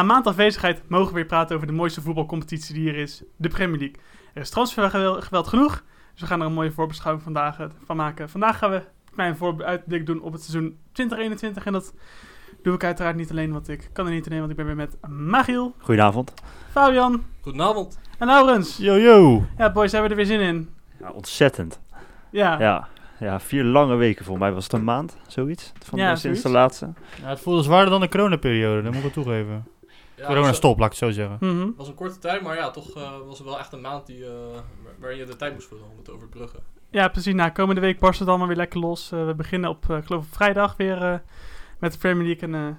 Na een maand afwezigheid mogen we weer praten over de mooiste voetbalcompetitie die hier is, de Premier League. Er is transfergeweld geweld genoeg, dus we gaan er een mooie voorbeschouwing vandaag eh, van maken. Vandaag gaan we een klein vooruitblik doen op het seizoen 2021 en dat doe ik uiteraard niet alleen, want ik kan er niet alleen, want ik ben weer met Magiel, Goedenavond. Fabian Goedenavond. en Laurens. Yo, yo. Ja, boys, hebben we er weer zin in. Ja, ontzettend. Ja, Ja. ja, vier lange weken. Volgens mij was het een maand, zoiets. Van Ja, de, sinds de laatste. Ja, het voelde zwaarder dan de coronaperiode, dat moet ik wel toegeven. Ja, Corona het stop, laat ik het zo zeggen. Mhm. was, was een korte tijd, maar ja, toch eh, was het wel echt een maand die, eh, waar- waarin je de tijd moest vullen om het te overbruggen. ja precies. Nou, komende week barst het allemaal weer lekker los. Eh, we beginnen op, eh, ik geloof op vrijdag weer eh, met de Premier League. En eh,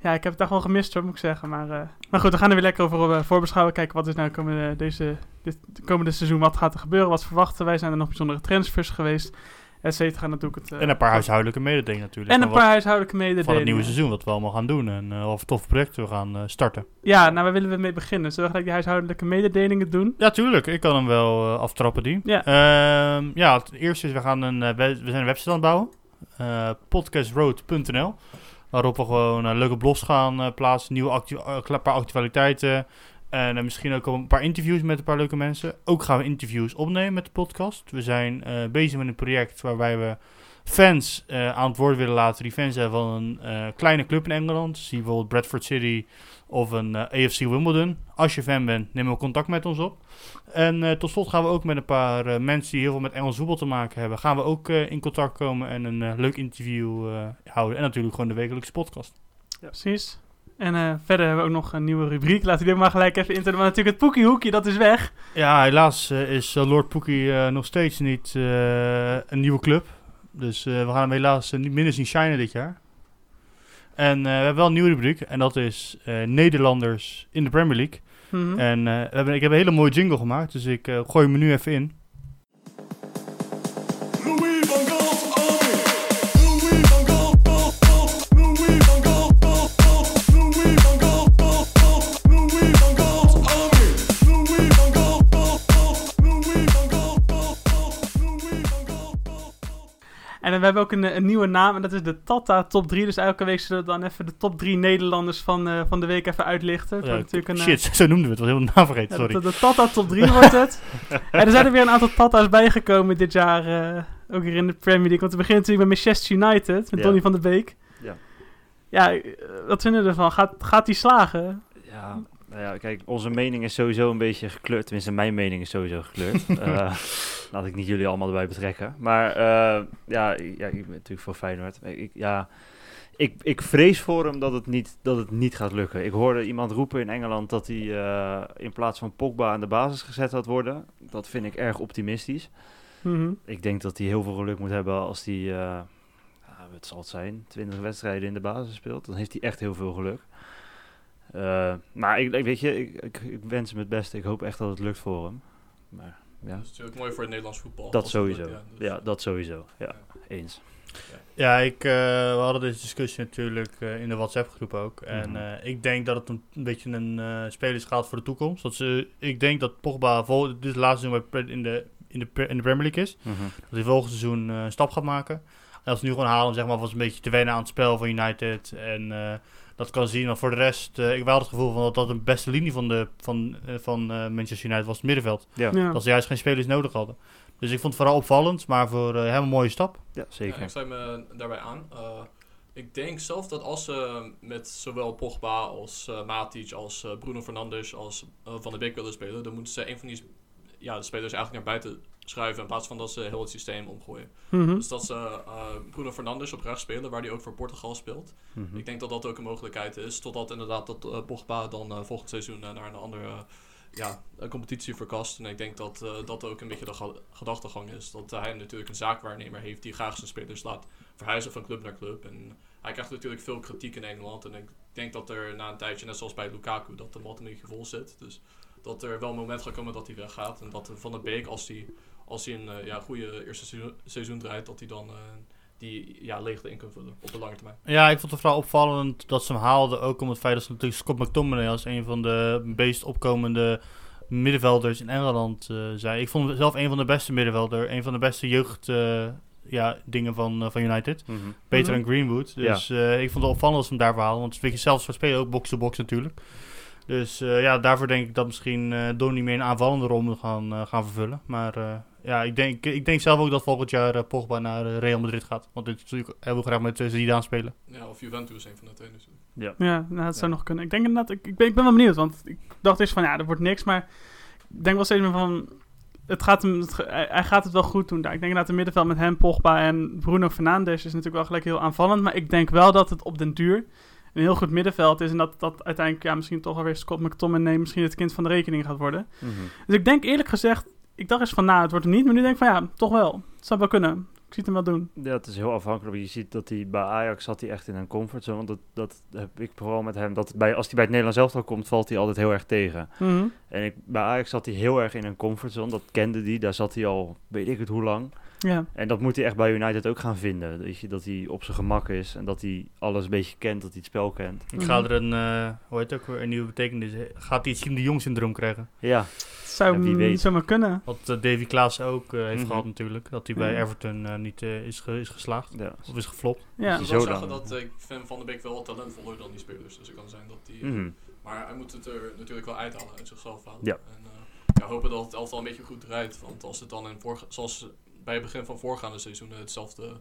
ja, ik heb het echt wel gemist hoor, moet ik zeggen. Maar, eh, maar goed, we gaan er weer lekker over voorbeschouwen. Kijken wat is nou komende, deze, dit komende seizoen, wat gaat er gebeuren, wat verwachten wij. Zijn er nog bijzondere transfers geweest, et cetera. Natuurlijk het, eh, En een paar huishoudelijke mededelingen natuurlijk. En een paar huishoudelijke mededelingen. Van het nieuwe seizoen, wat we allemaal gaan doen. En uh, wat voor toffe projecten we gaan eh, starten. Ja, nou, waar willen we mee beginnen? Zullen we gelijk die huishoudelijke mededelingen doen? Ja, tuurlijk. Ik kan hem wel eh, aftrappen, die. Ja. Ehm, ja, het eerste is, we, gaan een, eh, we, zijn een website aan het bouwen. Eh, podcastroad.nl Waarop we gewoon eh, leuke blogs gaan eh, plaatsen. Nieuwe actu eh, paar actualiteiten. En eh, misschien ook een paar interviews met een paar leuke mensen. Ook gaan we interviews opnemen met de podcast. We zijn eh, bezig met een project waarbij we fans eh, aan het woord willen laten. Die fans zijn van een kleine club in Engeland. Zie bijvoorbeeld Bradford City of een AFC Wimbledon. Als je fan bent, neem ook contact met ons op. En tot slot gaan we ook met een paar mensen die heel veel met Engels voetbal te maken hebben. Gaan we ook in contact komen en een leuk interview houden. En natuurlijk gewoon de wekelijkse podcast. Precies. En eh, verder hebben we ook nog een nieuwe rubriek. We die ook maar gelijk even introduceren. Maar natuurlijk het Poekiehoekje, dat is weg. Ja, helaas eh, is eh, Lord Pookie eh, nog steeds niet een nieuwe club. Dus we gaan hem helaas niet minder zien shinen dit jaar. En we hebben wel een nieuwe rubriek. En dat is Nederlanders in de Premier League. Mhm. En we hebben, ik heb een hele mooie jingle gemaakt. Dus ik gooi hem nu even in. En we hebben ook een, een nieuwe naam. En dat is de Tata Top 3. Dus elke week zullen we dan even de top 3 Nederlanders van, eh, van de week even uitlichten. Ja, wordt natuurlijk een, eh, shit, zo noemden we het. was heel naam vergeten, Ja, sorry. de, de Tata Top 3 wordt het. en er zijn er weer een aantal Tata's bijgekomen dit jaar. eh, ook hier in de Premier League. Want we beginnen natuurlijk met Manchester United. Met Ja. Donny van der Beek. Ja. Ja, eh, wat vinden we ervan? Gaat, gaat die slagen? Ja, nou ja, kijk, onze mening is sowieso een beetje gekleurd. Tenminste, mijn mening is sowieso gekleurd. Eh, laat ik niet jullie allemaal erbij betrekken. Maar eh, ja, ja, ik ben natuurlijk voor Feyenoord. Ik, ja, ik, ik vrees voor hem dat het, niet, dat het niet gaat lukken. Ik hoorde iemand roepen in Engeland dat hij eh, in plaats van Pogba aan de basis gezet had worden. Dat vind ik erg optimistisch. Mhm. Ik denk dat hij heel veel geluk moet hebben als hij, wat zal het zijn, 20 wedstrijden in de basis speelt. Dan heeft hij echt heel veel geluk. Eh, maar ik, ik weet je, ik, ik, ik wens hem het beste. Ik hoop echt dat het lukt voor hem. Maar ja, Dat is natuurlijk mooi voor het Nederlands voetbal. dat sowieso. lukt, ja. Ja, Dus- dat sowieso. Ja, eens. Ja, ik, eh, we hadden deze discussie natuurlijk eh, in de WhatsApp-groep ook. En Mhm. eh, ik denk dat het een, een beetje een eh speler is gaat voor de toekomst. Dat ze, ik denk dat Pogba vol, dit is het laatste seizoen in de, in, de, Pre- in de Premier League is. Mhm. Dat hij volgend seizoen eh, een stap gaat maken. En als ze nu gewoon halen, zeg maar, was een beetje te wennen aan het spel van United. En eh, dat kan zien. Maar voor de rest, eh, ik wel het gevoel van dat dat de beste linie van, de, van, eh, van eh, Manchester United was, het middenveld. Ja, Ja. Dat ze juist geen spelers nodig hadden. Dus ik vond het vooral opvallend, maar voor hem een mooie stap. ja, Ja, zeker. ik sluit me daarbij aan. Eh, ik denk zelf dat als ze met zowel Pogba als Matic, als Bruno Fernandes, als Van der Beek willen spelen, dan moeten ze een van die ja, de spelers eigenlijk naar buiten schuiven in plaats van dat ze heel het systeem omgooien. Mhm. Dus dat ze eh, Bruno Fernandes op rechts spelen, waar hij ook voor Portugal speelt. Mhm. Ik denk dat dat ook een mogelijkheid is, totdat inderdaad dat eh, Pogba dan eh, volgend seizoen naar een andere ja, competitie verkast. En ik denk dat eh, dat ook een beetje de ga- gedachtegang is. Dat hij natuurlijk een zaakwaarnemer heeft die graag zijn spelers laat verhuizen van club naar club. En hij krijgt natuurlijk veel kritiek in Engeland. En ik denk dat er na een tijdje, net zoals bij Lukaku, dat de mat een beetje vol zit. Dus dat er wel een moment gaat komen dat hij weggaat. En dat Van de Beek, als hij als hij een eh, ja, goede eerste seizoen, seizoen draait, dat hij dan eh, die ja, leegte in kan vullen op de lange termijn. Ja, ik vond het vooral opvallend dat ze hem haalden. Ook om het feit dat ze natuurlijk Scott McTominay als een van de meest opkomende middenvelders in Engeland eh zijn. Ik vond hem zelf een van de beste middenvelder. Een van de beste jeugd eh, ja, dingen van, eh, van United. Mhm. Beter Mhm. dan Greenwood. Dus eh, ik vond het opvallend dat ze hem daarvoor halen. Want het is een beetje zelfs voor spelen, ook box-to-box natuurlijk. Dus eh, ja, daarvoor denk ik dat misschien eh Donny meer een aanvallende rol moet gaan, eh, gaan vervullen. Maar eh, ja, ik denk, ik denk zelf ook dat volgend jaar Pogba naar Real Madrid gaat. Want dit is natuurlijk, hij wil graag met uh, Zidane spelen. Ja, of Juventus, een van de twee natuurlijk. Ja, nou, dat zou Ja. nog kunnen. Ik denk inderdaad, ik, ik, ben, ik ben wel benieuwd, want ik dacht eerst van ja, er wordt niks, maar ik denk wel steeds meer van, het gaat hem, het, ge- hij, hij gaat het wel goed doen daar. Ik denk inderdaad, het middenveld met hem, Pogba en Bruno Fernandes is natuurlijk wel gelijk heel aanvallend, maar ik denk wel dat het op den duur een heel goed middenveld is en dat dat uiteindelijk ja, misschien toch alweer Scott McTominay misschien het kind van de rekening gaat worden. Mhm. Dus ik denk eerlijk gezegd, ik dacht eens van nou, het wordt hem niet, maar nu denk ik van ja, toch wel. Het zou wel kunnen. Ik zie het hem wel doen. Ja, het is heel afhankelijk. Je ziet dat hij bij Ajax zat hij echt in een comfortzone. Want dat, dat heb ik vooral met hem. Dat bij, als hij bij het Nederlands elftal komt, valt hij altijd heel erg tegen. Mhm. En ik, bij Ajax zat hij heel erg in een comfortzone. Dat kende hij. Daar zat hij al, weet ik het hoe lang. Ja. En dat moet hij echt bij United ook gaan vinden. Weet je, dat hij op zijn gemak is. En dat hij alles een beetje kent. Dat hij het spel kent. Ik ga er een, eh, hoe heet het ook weer, een nieuwe betekenis. Gaat hij het Siem de Jong syndroom krijgen? Ja, zou Ja, weet. zomaar kunnen. Wat eh, Davy Klaas ook eh, heeft Mhm. gehad natuurlijk. Dat hij bij Ja. Everton niet is, ge- is geslaagd. ja. Of is geflopt. Ja. Ik moet Zo wel dan. zeggen dat ik vind Van de Beek wel talentvoller dan die spelers. Dus het kan zijn dat die... eh, Mhm. Maar hij moet het er natuurlijk wel uithalen, uit zichzelf halen. Ja. En uh, ja, hopen dat het elftal een beetje goed draait. Want als het dan in vorige, zoals bij het begin van voorgaande seizoenen hetzelfde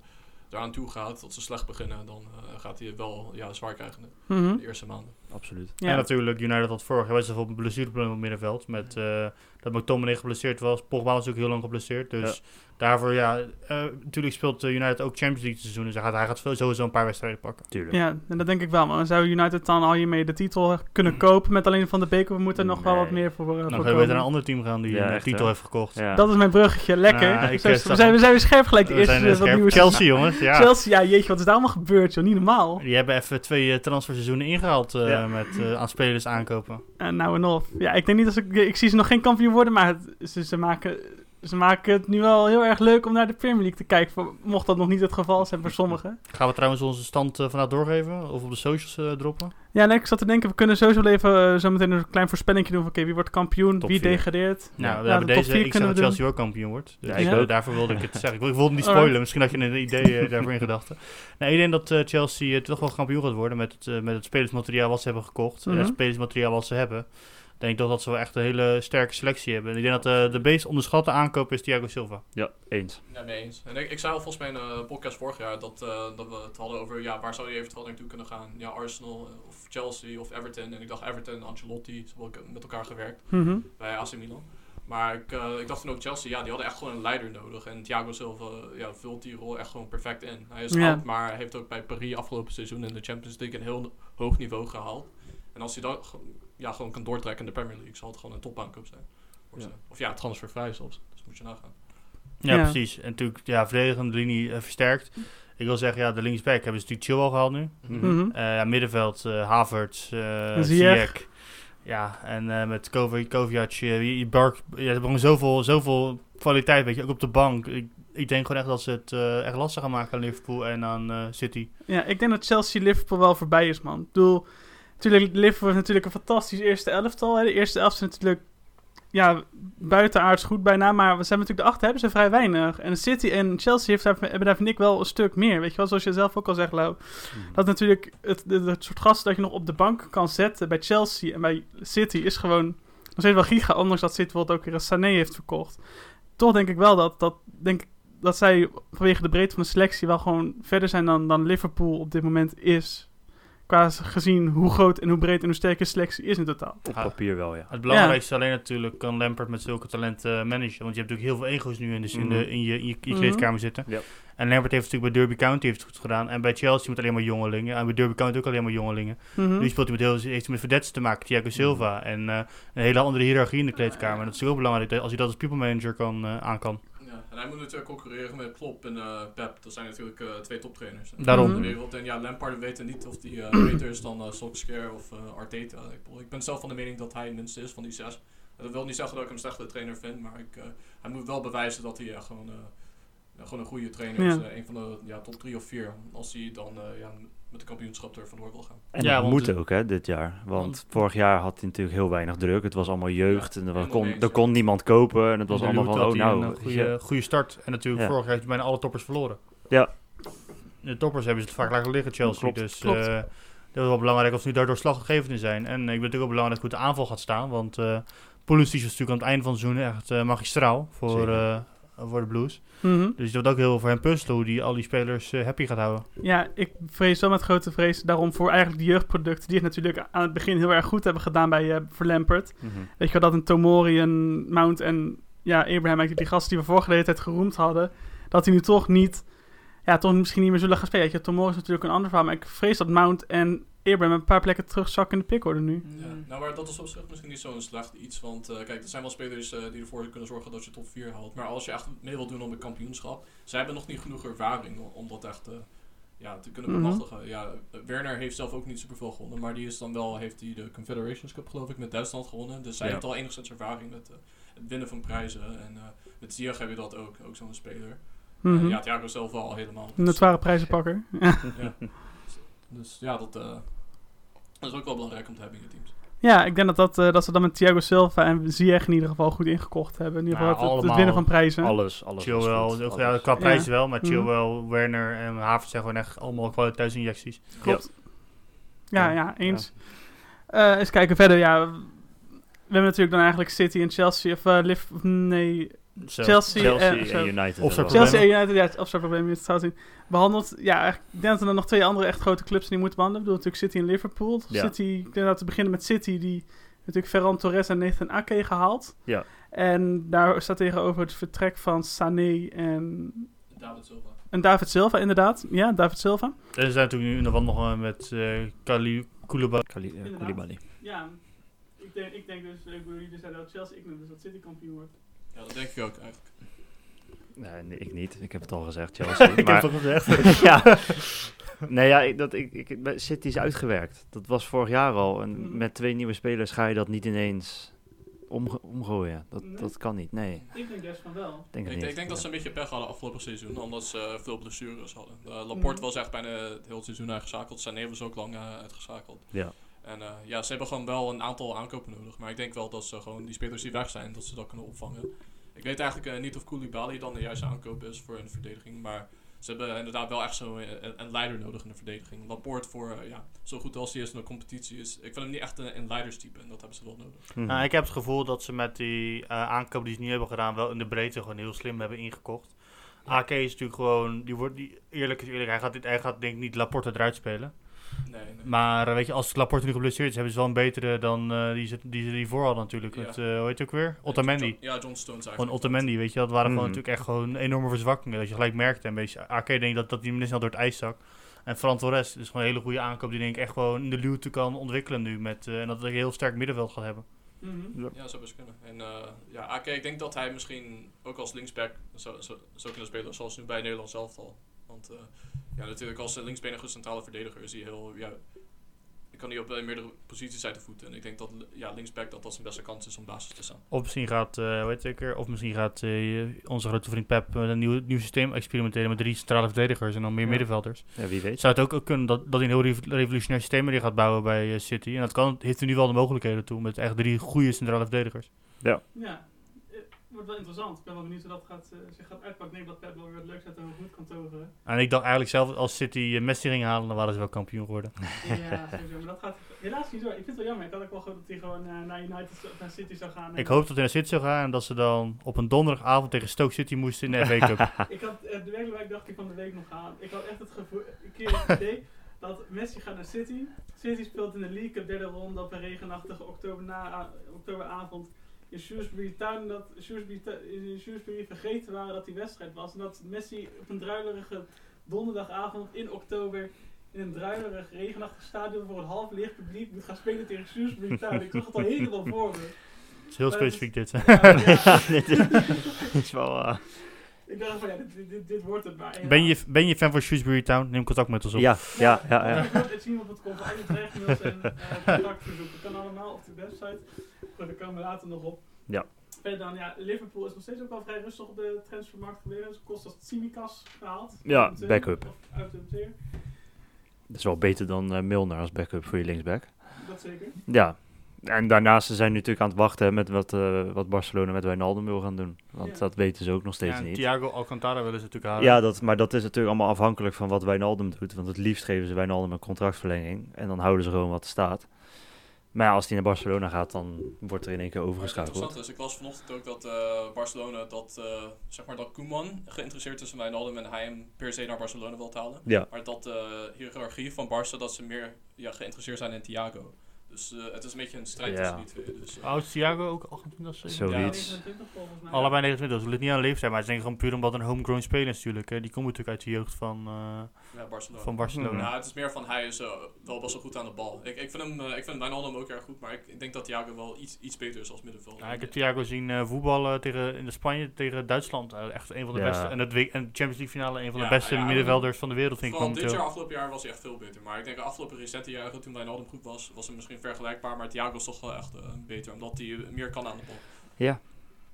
eraan toe gaat, dat ze slecht beginnen, dan uh, gaat hij wel ja, zwaar krijgen in Mhm. de eerste maanden. Absoluut. Ja. En natuurlijk, United had vorig jaar was er een blessureprobleem op het middenveld. Met eh, dat McTominay geblesseerd was. Pogba was ook heel lang geblesseerd. Dus daarvoor, ja, eh, natuurlijk speelt eh, United ook Champions League seizoen. Dus hij gaat, hij gaat veel- sowieso een paar wedstrijden pakken. Tuurlijk. Ja, en dat denk ik wel. Maar zou United dan al hiermee de titel kunnen kopen met alleen Van de Beek? Of moet er nog wel wat meer voor, uh, Dan voor gaan we weer naar een komen? ander team gaan die Ja, een echt, titel hè? heeft gekocht. Ja. Dat is mijn bruggetje. Lekker. Ik, eh, we, zijn, we zijn weer scherp gelijk. De We eerste zijn, eh, wat scherp. nieuws. Chelsea, jongens. Ja. Chelsea, ja jeetje, wat is daar allemaal gebeurd joh. Niet normaal. Die hebben even twee eh, transferseizoenen ingehaald eh, Ja. met eh, aan spelers aankopen. En nou en of. Ja, ik denk niet dat ze... Ik zie ze nog geen kampioen worden, maar het, ze, ze, maken, ze maken het nu wel heel erg leuk om naar de Premier League te kijken. voor- Mocht dat nog niet het geval zijn voor sommigen. Gaan we trouwens onze stand eh, vanuit doorgeven? Of op de socials eh, droppen? Ja, nee, ik zat te denken, we kunnen sowieso even eh, zo meteen een klein voorspellingje doen van oké, wie wordt kampioen, Top wie vier. degradeert. Nou, we Ja, hebben de top deze. vier Ik zeg kunnen dat we doen. Chelsea ook kampioen wordt. Dus Ja, ik ook. daarvoor wilde ik het zeggen. Ik, wil- ik wilde niet Alright. spoilen. Misschien had je een idee daarvoor in gedachten. Nee, ik denk dat Chelsea toch wel kampioen gaat worden met het, met het spelersmateriaal wat ze hebben gekocht. En Mhm. het spelersmateriaal wat ze hebben. Ik denk toch dat ze wel echt een hele sterke selectie hebben. En ik denk dat eh, de meest onderschatte aankoop is Thiago Silva. Ja, eens. Ja, mee eens. En ik, ik zei al volgens mij in een podcast vorig jaar dat, eh, dat we het hadden over ja, waar zou je eventueel naartoe kunnen gaan. Ja, Arsenal eh, of Chelsea of Everton. En ik dacht Everton en Ancelotti, ze hebben ook met elkaar gewerkt Mhm. bij AC Milan. Maar ik, eh, ik dacht toen ook Chelsea, ja, die hadden echt gewoon een leider nodig. En Thiago Silva ja, vult die rol echt gewoon perfect in. Hij is Ja. oud, maar hij heeft ook bij Paris afgelopen seizoen in de Champions League een heel hoog niveau gehaald. En als hij dat ge- ja, gewoon kan doortrekken in de Premier League, zal het gewoon een topaankoop zijn. Ja. Of ja, transfervrij zelfs. Dus moet je nagaan. Ja, Ja. precies. En natuurlijk, ja, verdedigende linie eh, versterkt. Ik wil zeggen, ja, de linksback hebben ze natuurlijk Chilwell gehaald nu. Eh, ja, middenveld, eh Havertz, eh Ziyech. Ja, en eh, met Kovac, Kovac, Bark, ja, ze hebben gewoon zoveel, zoveel kwaliteit, weet je, ook op de bank. Ik, ik denk gewoon echt dat ze het eh, echt lastig gaan maken aan Liverpool en aan City. Ja, ik denk dat Chelsea-Liverpool wel voorbij is, man. Ik bedoel, natuurlijk, Liverpool is natuurlijk een fantastisch eerste elftal. Hè. De eerste elftal is natuurlijk, ja, buitenaards goed bijna. Maar we zijn natuurlijk de achter, hebben ze vrij weinig. En City en Chelsea heeft hebben daar, vind ik, wel een stuk meer. Weet je wel, zoals je zelf ook al zegt, Lau. Mhm. Dat natuurlijk het, het, het soort gasten dat je nog op de bank kan zetten bij Chelsea en bij City is gewoon nog steeds wel giga. Ondanks dat City bijvoorbeeld ook weer een Sané heeft verkocht. Toch denk ik wel dat, dat, denk, ik dat zij vanwege de breedte van de selectie wel gewoon verder zijn dan, dan Liverpool op dit moment is. Qua gezien hoe groot en hoe breed en hoe sterk de selectie is in totaal. Op papier wel, ja. Het belangrijkste alleen natuurlijk kan Lampard met zulke talenten eh, managen. Want je hebt natuurlijk heel veel ego's nu in, de, in, de, Mhm. in je, in je, in je Mhm. kleedkamer zitten. Ja. En Lampard heeft natuurlijk bij Derby County heeft het goed gedaan. En bij Chelsea met alleen maar jongelingen. En bij Derby County ook alleen maar jongelingen. Mhm. Nu speelt hij met heel, heeft hij met verdetten te maken, Thiago Silva. En eh, een hele andere hiërarchie in de kleedkamer. En dat is heel belangrijk als hij dat als people manager kan, eh, aan kan. En hij moet natuurlijk concurreren met Klopp en eh, Pep. Dat zijn natuurlijk eh, twee toptrainers Daarom. in de wereld. En ja, Lampard we weten niet of die eh, beter is dan Solskjaer of Arteta. Ik, ik ben zelf van de mening dat hij het minste is van die zes. Dat wil niet zeggen dat ik hem een slechte trainer vind, maar ik, hij moet wel bewijzen dat hij gewoon, gewoon een goede trainer Ja. is. Eh, een van de ja, top drie of vier. Als hij dan eh, ja, met de kampioenschap er vandoor wil gaan. En Ja, dat want moet ook, hè, dit jaar. Want Want- vorig jaar had hij natuurlijk heel weinig druk. Het was allemaal jeugd en er, was- kon, er kon niemand kopen. En het was allemaal van, oh nou, Een je. goede, goede start. En natuurlijk Ja. vorig jaar heeft hij bijna alle toppers verloren. Ja. De toppers hebben ze het vaak laten liggen, Chelsea. Klopt, dus klopt. eh, dat is wel belangrijk of ze nu daardoor slaggevend in zijn. En ik vind het natuurlijk ook belangrijk hoe de aanval gaat staan. Want eh Pulisic was natuurlijk aan het einde van het seizoen echt eh, magistraal voor. Eh, voor de Blues. Mhm. Dus dat wordt ook heel veel voor hem puzzelen hoe die al die spelers eh, happy gaat houden. Ja, ik vrees wel met grote vrees daarom voor eigenlijk de jeugdproducten die het natuurlijk aan het begin heel erg goed hebben gedaan bij uh, voor Lampert. Mhm. Weet je wel, dat een Tomori, een Mount en ja, Abraham, eigenlijk die gasten die we vorige de hele tijd geroemd hadden, dat die nu toch niet, ja, toch misschien niet meer zullen gaan spelen. Weet je, Tomori is natuurlijk een ander verhaal, maar ik vrees dat Mount en Abraham een paar plekken terugzakken in de pickorde nu. Ja. Nou, maar dat is op zich misschien niet zo'n slecht iets. Want eh, kijk, er zijn wel spelers eh, die ervoor kunnen zorgen dat je top 4 haalt. Maar als je echt mee wilt doen om een kampioenschap, zij hebben nog niet genoeg ervaring om, dat echt eh, ja, te kunnen Mhm. bemachtigen. Ja, Werner heeft zelf ook niet superveel gewonnen, maar die is dan wel, heeft hij de Confederations Cup geloof ik met Duitsland gewonnen. Dus zij Ja. heeft al enigszins ervaring met eh, het winnen van prijzen. En eh, met Ziyech heb je dat ook, ook zo'n speler. Mhm. Eh, ja, Thiago zelf wel al helemaal. Een Dus, zware prijzenpakker. ja. dus ja, dat, eh, dat is ook wel belangrijk om te hebben in je teams. Ja, ik denk dat, dat, eh, dat ze dan met Thiago Silva en Ziyech in ieder geval goed ingekocht hebben. In ieder geval Nou, het- het, allemaal- winnen van prijzen. Alles, alles. Chilwell, goed, alles. ja, qua Ja. prijzen wel, maar Mhm. Chilwell, Werner en Havertz zijn gewoon echt allemaal kwaliteitsinjecties. Klopt. Ja, Ja. ja, eens. Eh, eens kijken verder. Ja, we hebben natuurlijk dan eigenlijk City en Chelsea. Of eh, Liv- nee. Chelsea, Chelsea en, en. United. Chelsea en United, ja, of zo'n probleem is het. Behandeld, ja, ik denk dat er nog twee andere echt grote clubs die moeten behandelen. Ik bedoel natuurlijk City en Liverpool. Ja. City, ik denk dat we beginnen met City, die natuurlijk Ferran Torres en Nathan Ake gehaald. Ja. En daar staat tegenover het vertrek van Sané en, David Silva. en David Silva, inderdaad. Ja, David Silva. En ze zijn natuurlijk nu in de wand nog eh, met eh Kali Koulibaly. Kali- eh. Koulibaly. Ja, ik denk, ik denk dus, ik bedoel, jullie zeiden dat Chelsea, ik denk dus dat City kampioen wordt. Ja, dat denk ik ook eigenlijk. Nee, nee, ik niet. Ik heb het al gezegd, Chelsea. ik maar, heb het al gezegd. ja. Nee, ja, ik, dat, ik, ik, City is uitgewerkt. Dat was vorig jaar al. En Mhm. met twee nieuwe spelers ga je dat niet ineens omge- omgooien. Dat, Nee. dat kan niet. Nee, Ik denk juist van wel. ik denk Ik, niet. ik denk dat ze een beetje pech hadden afgelopen seizoen, omdat ze eh, veel blessures hadden. Eh, Laporte Mhm. was echt bijna het hele seizoen uitgeschakeld. Sané was ook lang eh, uitgeschakeld. Ja. En eh, ja, ze hebben gewoon wel een aantal aankopen nodig. Maar ik denk wel dat ze gewoon die spelers die weg zijn, dat ze dat kunnen opvangen. Ik weet eigenlijk eh, niet of Koulibaly dan de juiste aankoop is voor een verdediging. Maar ze hebben inderdaad wel echt zo een, een leider nodig in de verdediging. Laporte voor, eh, ja, zo goed als hij is in de competitie is. Ik vind hem niet echt een, een leiderstype en dat hebben ze wel nodig. Mhm. Nou, ik heb het gevoel dat ze met die eh aankoop die ze nu hebben gedaan, wel in de breedte gewoon heel slim hebben ingekocht. AK is natuurlijk gewoon, die wordt, die, eerlijk is eerlijk, hij gaat, dit, hij gaat denk ik niet Laporte eruit spelen. Nee, nee. Maar weet je, als Laporte nu geblesseerd is, hebben ze wel een betere dan eh, die, ze, die ze hiervoor hadden natuurlijk. Ja. Met, eh, hoe heet het ook weer? Otamendi. John- Ja, John Stones eigenlijk. Gewoon Otamendi, weet je, dat waren gewoon Mhm. natuurlijk echt gewoon enorme verzwakkingen. Dat je gelijk merkte. Een beetje, AK denk ik dat, dat die minder snel door het ijs zak. En Fran Torres is gewoon een hele goede aankoop die denk ik echt gewoon in de luwte kan ontwikkelen nu. Met, eh, en dat hij een heel sterk middenveld gaat hebben. Ja, zou best kunnen. En eh, ja, AK, ik denk dat hij misschien ook als linksback zou, zou, zou kunnen spelen, zoals nu bij Nederland zelf al. Want eh, ja, natuurlijk als een linksbenige centrale verdediger is hij heel, ja, ik kan hij op eh, meerdere posities uit de voeten. En ik denk dat ja, linksback dat dat zijn beste kans is om basis te staan. Of misschien gaat, eh weet ik er, of misschien gaat eh, onze grote vriend Pep met een nieuw, nieuw systeem experimenteren met drie centrale verdedigers en dan meer Ja. middenvelders. Ja, wie weet. Zou het ook, ook kunnen dat, dat hij een heel rev- revolutionair systeem erin gaat bouwen bij eh, City. En dat kan, heeft hij nu wel de mogelijkheden toe met echt drie goede centrale verdedigers. Ja, eh, wordt wel interessant. Ik ben wel benieuwd hoe dat gaat, eh, zich gaat uitpakken. Ik denk dat Pep wel weer wat leuks uit de goed kan toveren. En ik dacht eigenlijk zelf, als City eh, Messi ging halen, dan waren ze wel kampioen geworden. Ja, sowieso. Maar dat gaat helaas niet zo. Ik vind het wel jammer. Ik had ook wel gehoopt dat hij gewoon eh, naar United of naar City zou gaan. Ik hoop dat hij naar City zou gaan en dat ze dan op een donderdagavond tegen Stoke City moesten in de FA Cup. Ik had eh, de werkelijk dacht ik van de week nog aan. Ik had echt het gevoel, een keer het idee dat Messi gaat naar City. City speelt in de League Cup derde ronde op een regenachtige oktober na, oktoberavond in Shrewsbury Town. Dat Shrewsbury, in Shrewsbury vergeten waren dat die wedstrijd was. En dat Messi op een druilerige donderdagavond in oktober in een druilerig regenachtig stadion voor een half leeg publiek moet gaan spelen tegen Shrewsbury Town. Ik zag het al helemaal voor me. Het is heel Maar het is- specifiek dit. Ja, ja. dit is wel... eh, Ik dacht van, ja, dit, dit, dit, dit wordt het maar. ja. Ben je, ben je fan van Shrewsbury Town? Neem contact met ons op. Ja, ja, ja. ja. Wil het zien op het komt. Alle terechtmails en eh, contactverzoeken. kan allemaal op de website. Goed, daar komen we later nog op. Ja. Verder dan, ja, Liverpool is nog steeds ook wel vrij rustig op de transfermarkt gebleven. Dus kost als Tsimikas gehaald. Ja, Uit de- backup. Uit de zeer. Dat is wel beter dan eh, Milner als backup voor je linksback. Dat zeker. Ja. En daarnaast ze zijn nu natuurlijk aan het wachten met wat, eh, wat Barcelona met Wijnaldum wil gaan doen. Want Ja. dat weten ze ook nog steeds Ja, en niet. Thiago Alcantara willen ze natuurlijk halen. Ja, dat, maar dat is natuurlijk allemaal afhankelijk van wat Wijnaldum doet. Want het liefst geven ze Wijnaldum een contractverlenging. En dan houden ze gewoon wat er staat. Maar ja, als hij naar Barcelona gaat, dan wordt er in één keer overgeschakeld. interessante is, ik las vanochtend ook dat eh, Barcelona, dat, eh, zeg maar dat Koeman geïnteresseerd is in Wijnaldum en hij hem per se naar Barcelona wil halen. Ja, Maar dat de hiërarchie van Barça, dat ze meer ja, geïnteresseerd zijn in Thiago. Dus eh, het is een beetje een strijd Ja. tussen die twee. Dus, eh, Oud is Thiago ook 28 of zo? Zoiets. Ja, 29 volgens mij. Allebei 29, dat ligt niet aan leeftijd, maar het is denk ik gewoon puur omdat een homegrown speler is natuurlijk. Hè. Die komt natuurlijk uit de jeugd van, eh, ja, Barcelona. van Barcelona. Ja, het is meer van hij is wel best wel goed aan de bal. Ik, ik vind hem, ik vind Wijnaldum ook erg goed, maar ik, ik denk dat Thiago wel iets, iets beter is als middenvelder. Ja, ik heb Thiago zien eh, voetballen tegen, in de Spanje tegen Duitsland. Echt een van de Ja. beste. En, het, en de Champions League finale, een van Ja, de beste ja, middenvelders van de wereld vind ik dit jaar, afgelopen jaar was hij echt veel beter. Maar ik denk de afgelopen recente jaren, toen Wijnaldum goed was, was hij misschien vergelijkbaar. Maar Thiago is toch wel echt eh, beter, omdat hij eh, meer kan aan de bal. ja.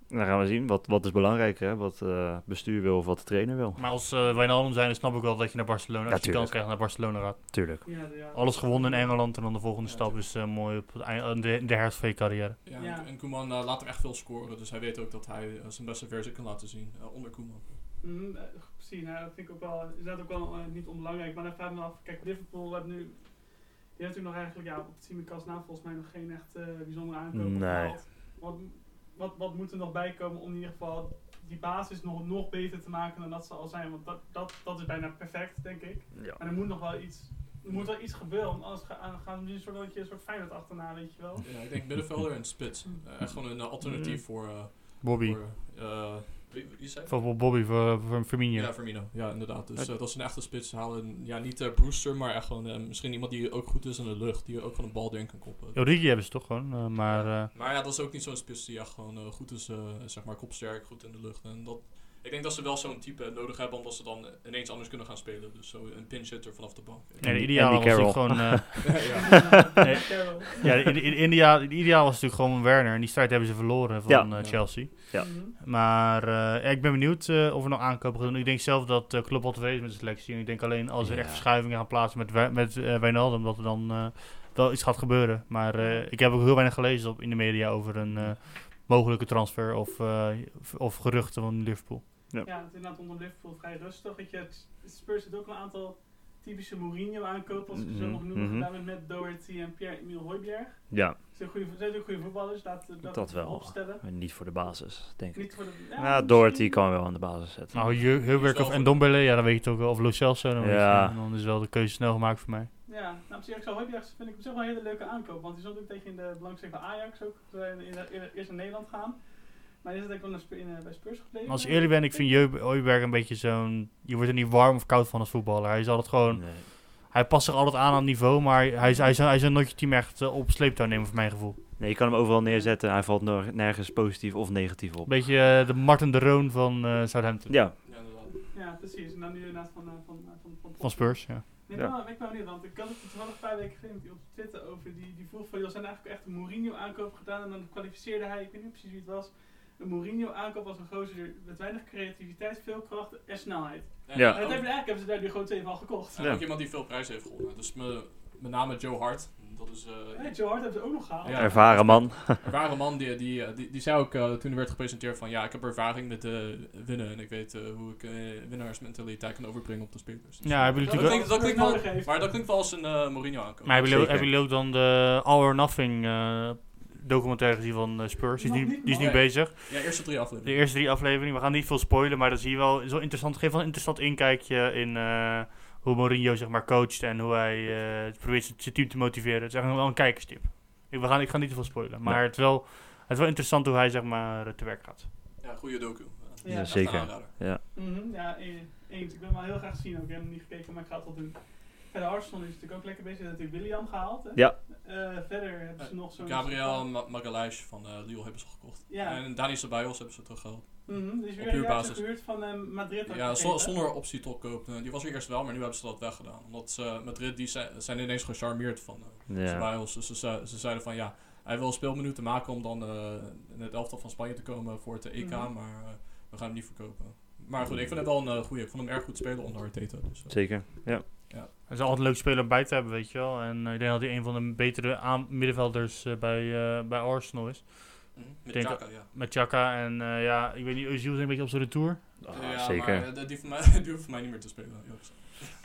Dan gaan we zien. Wat, wat is belangrijker, hè? Wat eh, bestuur wil of wat de trainer wil. Maar als uh, Wijnaldum zijn, dan snap ik wel dat je naar Barcelona, als je kans krijgt naar Barcelona gaat. Tuurlijk. Ja, de- ja. Alles gewonnen in Engeland en dan de volgende Ja, stap is eh, mooi op het eind, de, de herfst van je carrière. Ja, Ja. En, Koeman eh, laat hem echt veel scoren, dus hij weet ook dat hij eh, zijn beste versie kan laten zien eh, onder Koeman. Mm, eh, precies, nou, dat vind ik ook wel, is dat ook wel eh, niet onbelangrijk. Maar dan vraag ik me af, kijk, Liverpool heeft nu, die heeft natuurlijk nog eigenlijk, ja, op Tsimikas na volgens mij nog geen echt eh, bijzondere aankoop Nee. Wat, wat, wat moet er nog bij komen om in ieder geval die basis nog, nog beter te maken dan dat ze al zijn? Want dat, dat, dat is bijna perfect, denk ik. Ja. Maar er moet nog wel iets, er moet wel iets gebeuren, want anders ga- gaan we nu een soort, dat je een soort Feyenoord achterna, weet je wel. Ja, ik denk middenvelder en spits. Eh, echt gewoon een eh, alternatief voor, eh, Bobby. voor eh, wie, wie zei? Voor Bobby, voor, voor Firmino. Ja, Firmino. Ja, inderdaad. Dus eh, dat is een echte spits halen. Ja, niet eh, Brewster, maar echt gewoon eh, misschien iemand die ook goed is in de lucht. Die ook van een bal erin kan koppen. Origi hebben ze toch gewoon, eh, maar... eh, Maar ja, dat is ook niet zo'n spits die echt gewoon eh, goed is, eh, zeg maar kopsterk, goed in de lucht. En dat, ik denk dat ze wel zo'n type nodig hebben, omdat ze dan ineens anders kunnen gaan spelen. Dus zo een pinch hitter vanaf de bank. nee, de ideaal was natuurlijk gewoon... eh, ja. Nee. Ja, de, de, de ideaal, de ideaal was natuurlijk gewoon Werner. En die strijd hebben ze verloren van Ja. eh. Chelsea. Ja. Mhm. Maar eh, ik ben benieuwd eh, of er nog aankopen gaan doen. Ik denk zelf dat uh, Klopp al tevreden is met de selectie. En ik denk alleen als er Ja. echt verschuivingen gaan plaatsen met, met Wijnaldum, dat er dan wel iets gaat gebeuren. Maar eh, ik heb ook heel weinig gelezen op, in de media over een eh, mogelijke transfer of, eh, of geruchten van Liverpool. Ja, het is inderdaad onder Liverpool vrij rustig. Weet je, het Spurs heeft ook een aantal typische Mourinho aankopen, als ik ze zo Mhm, mag noemen, mhm. gedaan met Matt Doherty en Pierre-Emile Hooiberg. Ja, Ze zijn goede, ze zijn ook goede voetballers, laat dat, Dat wel. opstellen. maar niet voor de basis, denk ik. Niet voor de, Ja, misschien- Doherty kan wel aan de basis zetten. Nou, wel of goed. Ndombele, ja, dan weet je het ook wel. Of Lo Celso, dan, weet je, Ja. en dan is wel de keuze snel gemaakt voor mij. Ja, nou op zich, ik zou Hooiberg vind ik op zich wel een hele leuke aankoop, want die stond ook tegen in de belangstelling van Ajax ook, toen wij in, in, in- eerst naar Nederland gaan. Maar is wel naar Sp- in, eh, bij Spurs gebleven. Als ik eerlijk ben, ik vind Heuberg een beetje zo'n... Je wordt er niet warm of koud van als voetballer. Hij is altijd gewoon... Nee. Hij past zich altijd aan aan het niveau, maar hij, is, hij, is, hij is nooit je team echt eh, op sleeptouw nemen, voor mijn gevoel. nee, je kan hem overal neerzetten. Hij valt nergens positief of negatief Een op. beetje eh, de Martin de Roon van eh, Southampton. Ja, Ja, precies. En dan nu inderdaad van, eh, van, van, van, van, Spurs, ja. Nee, Ja. maar ik wou niet, want ik had het er toevallig een paar weken geleden op Twitter over. Die, die vroeg van, joh, zijn eigenlijk echt een Mourinho aankoop gedaan? En dan kwalificeerde hij, ik weet niet precies wie het was. Een Mourinho aankoop was een gozer met weinig creativiteit, veel kracht en snelheid. En Ja. En ook- uiteindelijk eigenlijk hebben ze daar nu gewoon twee van gekocht. Ja. ook iemand die veel prijzen heeft gewonnen. Dus me, met name Joe Hart. Dat is eh, Hey, Joe Hart hebben ze ook nog gehaald. Ja. ervaren man. ware man die, die, die, die zei ook eh, toen er werd gepresenteerd van ja, ik heb ervaring met eh, winnen en ik weet eh, hoe ik eh, winnaarsmentaliteit kan overbrengen op de spelers. Dus, Ja, hebben dat, jullie klinkt, dat klinkt wel, maar dat klinkt wel als een eh, Mourinho aankoop. Maar hebben jullie, ook, hebben dan de All or Nothing eh, documentaire gezien van eh, Spurs? Die is, nu, niet, die is nu bezig. Ja, eerste drie De afleveringen. eerste drie afleveringen. We gaan niet veel spoilen, maar dan zie je wel zo interessant. Geef wel een interessant inkijkje in eh, hoe Mourinho zeg maar coacht en hoe hij eh, probeert zijn- zijn team te motiveren. Het is echt wel een kijkerstip. Ik, we gaan, ik ga niet te veel spoilen, maar Nee. het, is wel, het is wel interessant hoe hij zeg maar te werk gaat. Ja, goede docu. Ja, zeker. aanrader. Mhm, ja, e- eens. Ik wil hem wel heel graag zien ook. Ik heb hem niet gekeken, maar ik ga het wel doen. Verder Arsenal is natuurlijk ook lekker bezig. Ze hebben natuurlijk William gehaald. Hè? Ja. Eh, verder hebben ze nog zo'n... Gabriel Ma Magalhaes van eh Lille hebben ze gekocht. Ja. En Dani Ceballos hebben ze teruggehaald. Mhm, die is Op weer gehuurd van eh, Madrid. Ja, zonder optie tot koop. Die was er eerst wel, maar nu hebben ze dat weggedaan. Omdat ze, Madrid die zijn, zijn ineens gecharmeerd van eh Ja. Dus ze, ze, ze zeiden van ja, hij wil speelminuten maken om dan eh, in het elftal van Spanje te komen voor het EK. Mhm. Maar eh, we gaan hem niet verkopen. Maar goed, ik vind het wel een uh, goeie. Ik vond hem erg goed spelen onder Arteta. Dus, Zeker, ja. Het is altijd een leuk speler om bij te hebben, weet je wel. En eh, ik denk dat hij een van de betere aan- middenvelders eh, bij, eh, bij Arsenal is. mhm. Met denk- Xhaka, ja. Met Chaka en eh, ja, ik weet niet, Özil is een beetje op zijn retour. Ah, ja, zeker. maar eh, die, van mij, die hoeft voor mij niet meer te spelen.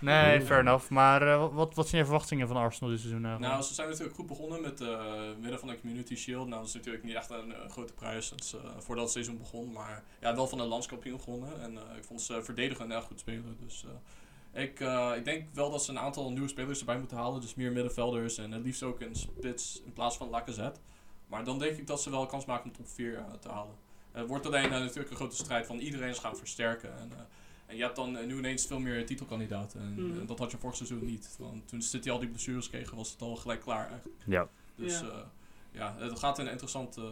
Nee, fair enough. Maar wat, wat zijn je verwachtingen van Arsenal dit seizoen eigenlijk? Nou, ze zijn natuurlijk goed begonnen met eh winnen van de Community Shield. Nou, dat is natuurlijk niet echt een grote prijs eh, voordat het seizoen begon. Maar ja, wel van een landskampioen gewonnen. En eh, ik vond ze verdedigen erg goed spelen. Dus eh, ik, eh, ik denk wel dat ze een aantal nieuwe spelers erbij moeten halen. Dus meer middenvelders en het liefst ook een spits in plaats van Lacazette. Maar dan denk ik dat ze wel kans maken om top 4 eh, te halen. Het wordt alleen eh, natuurlijk een grote strijd van iedereen is gaan versterken. En, eh, en je hebt dan eh, nu ineens veel meer titelkandidaten. En eh, dat had je vorig seizoen niet. Want toen City al die blessures kregen, was het al gelijk klaar eigenlijk. Ja, Dus Ja. ja, het gaat een interessant eh,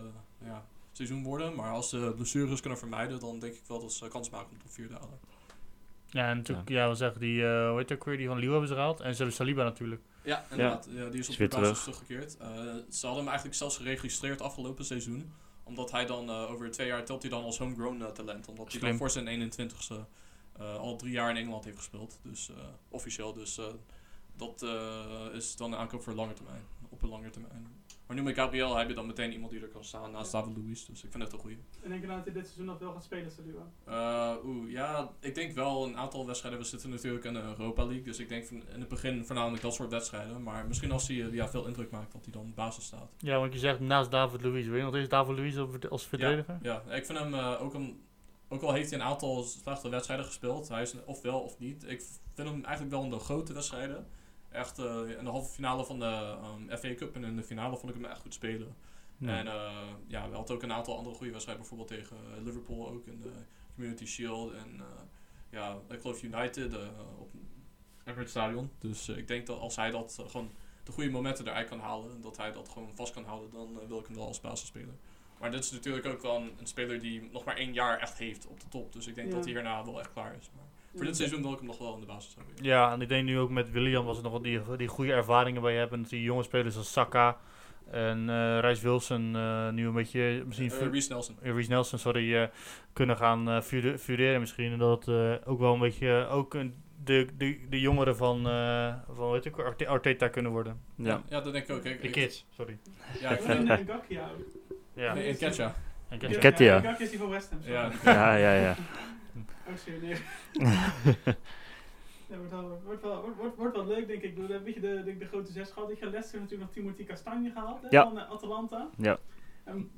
ja, seizoen worden. Maar als ze blessures kunnen vermijden, dan denk ik wel dat ze kans maken om top 4 te halen. Ja, en natuurlijk, ja, we zeggen die, eh hoe heet ook weer, die van Lille hebben ze gehaald. En ze hebben Saliba natuurlijk. Ja, inderdaad. Ja. die is op de basis teruggekeerd. Eh, ze hadden hem eigenlijk zelfs geregistreerd afgelopen seizoen. Omdat hij dan eh, over twee jaar telt hij dan als homegrown talent. Omdat hij dan voor zijn 21ste eh, al drie jaar in Engeland heeft gespeeld. Dus eh, officieel. Dus eh, dat eh, is dan een aankoop voor lange termijn. Op een lange termijn. Maar nu met Gabriel heb je dan meteen iemand die er kan staan naast David Luiz. Dus ik vind het een goeie. En denk je nou dat hij dit seizoen nog wel gaat spelen, Saliba? Eh, Oeh, ja, ik denk wel een aantal wedstrijden. We zitten natuurlijk in de Europa League, dus ik denk van- in het begin voornamelijk dat soort wedstrijden. Maar misschien als hij eh, ja, veel indruk maakt, dat hij dan basis staat. Ja, want je zegt naast David Luiz. Weet je nog eens David Luiz als verdediger? Ja, ja, ik vind hem eh, ook een. Ook al heeft hij een aantal slechte wedstrijden gespeeld, hij is een- of wel of niet. Ik vind hem eigenlijk wel in de grote wedstrijden. Echt eh, in de halve finale van de ehm, FA Cup en in de finale vond ik hem echt goed spelen. Ja. En ja, we hadden ook een aantal andere goede wedstrijden, bijvoorbeeld tegen Liverpool ook in de Community Shield. En eh, ja, ik geloof United eh, op Emirates Stadion. Dus eh, ik denk dat als hij dat gewoon de goede momenten eruit kan halen en dat hij dat gewoon vast kan houden, dan wil ik hem wel als basisspeler. Maar dit is natuurlijk ook wel een, een speler die nog maar één jaar echt heeft op de top. Dus ik denk Ja. dat hij hierna wel echt klaar is. Maar voor dit seizoen wil ik hem nog wel in de basis hebben. Ja, en ik denk nu ook met William was het nog wel die, die goede ervaringen waar je hebt. En die jonge spelers als Saka en eh Reis Wilson eh, nu een beetje misschien... Eh, fu- Reece Nelson. Reece Nelson, sorry, eh, kunnen gaan eh, fure- fureren misschien. En dat eh, ook wel een beetje ook een, de, de, de jongeren van, eh van weet ik, Arte- Arteta kunnen worden. ja. ja, dat denk ik ook. Ik, De kids, sorry. Ja, ik vind, ook. Ja. nee, in Ketcha. En Ja, Kes- Nketiah. ja, Gakkie is die van West Ham. Ja, Ja, ja, ja. Ja, wordt, wel, wordt, wel, wordt, wordt, wordt wel leuk, denk ik. We hebben een beetje de, de, de grote zes gehad. Ik ga Leicester natuurlijk nog Timothy Castagne gehaald hè, Ja. van eh, Atalanta. Ja. En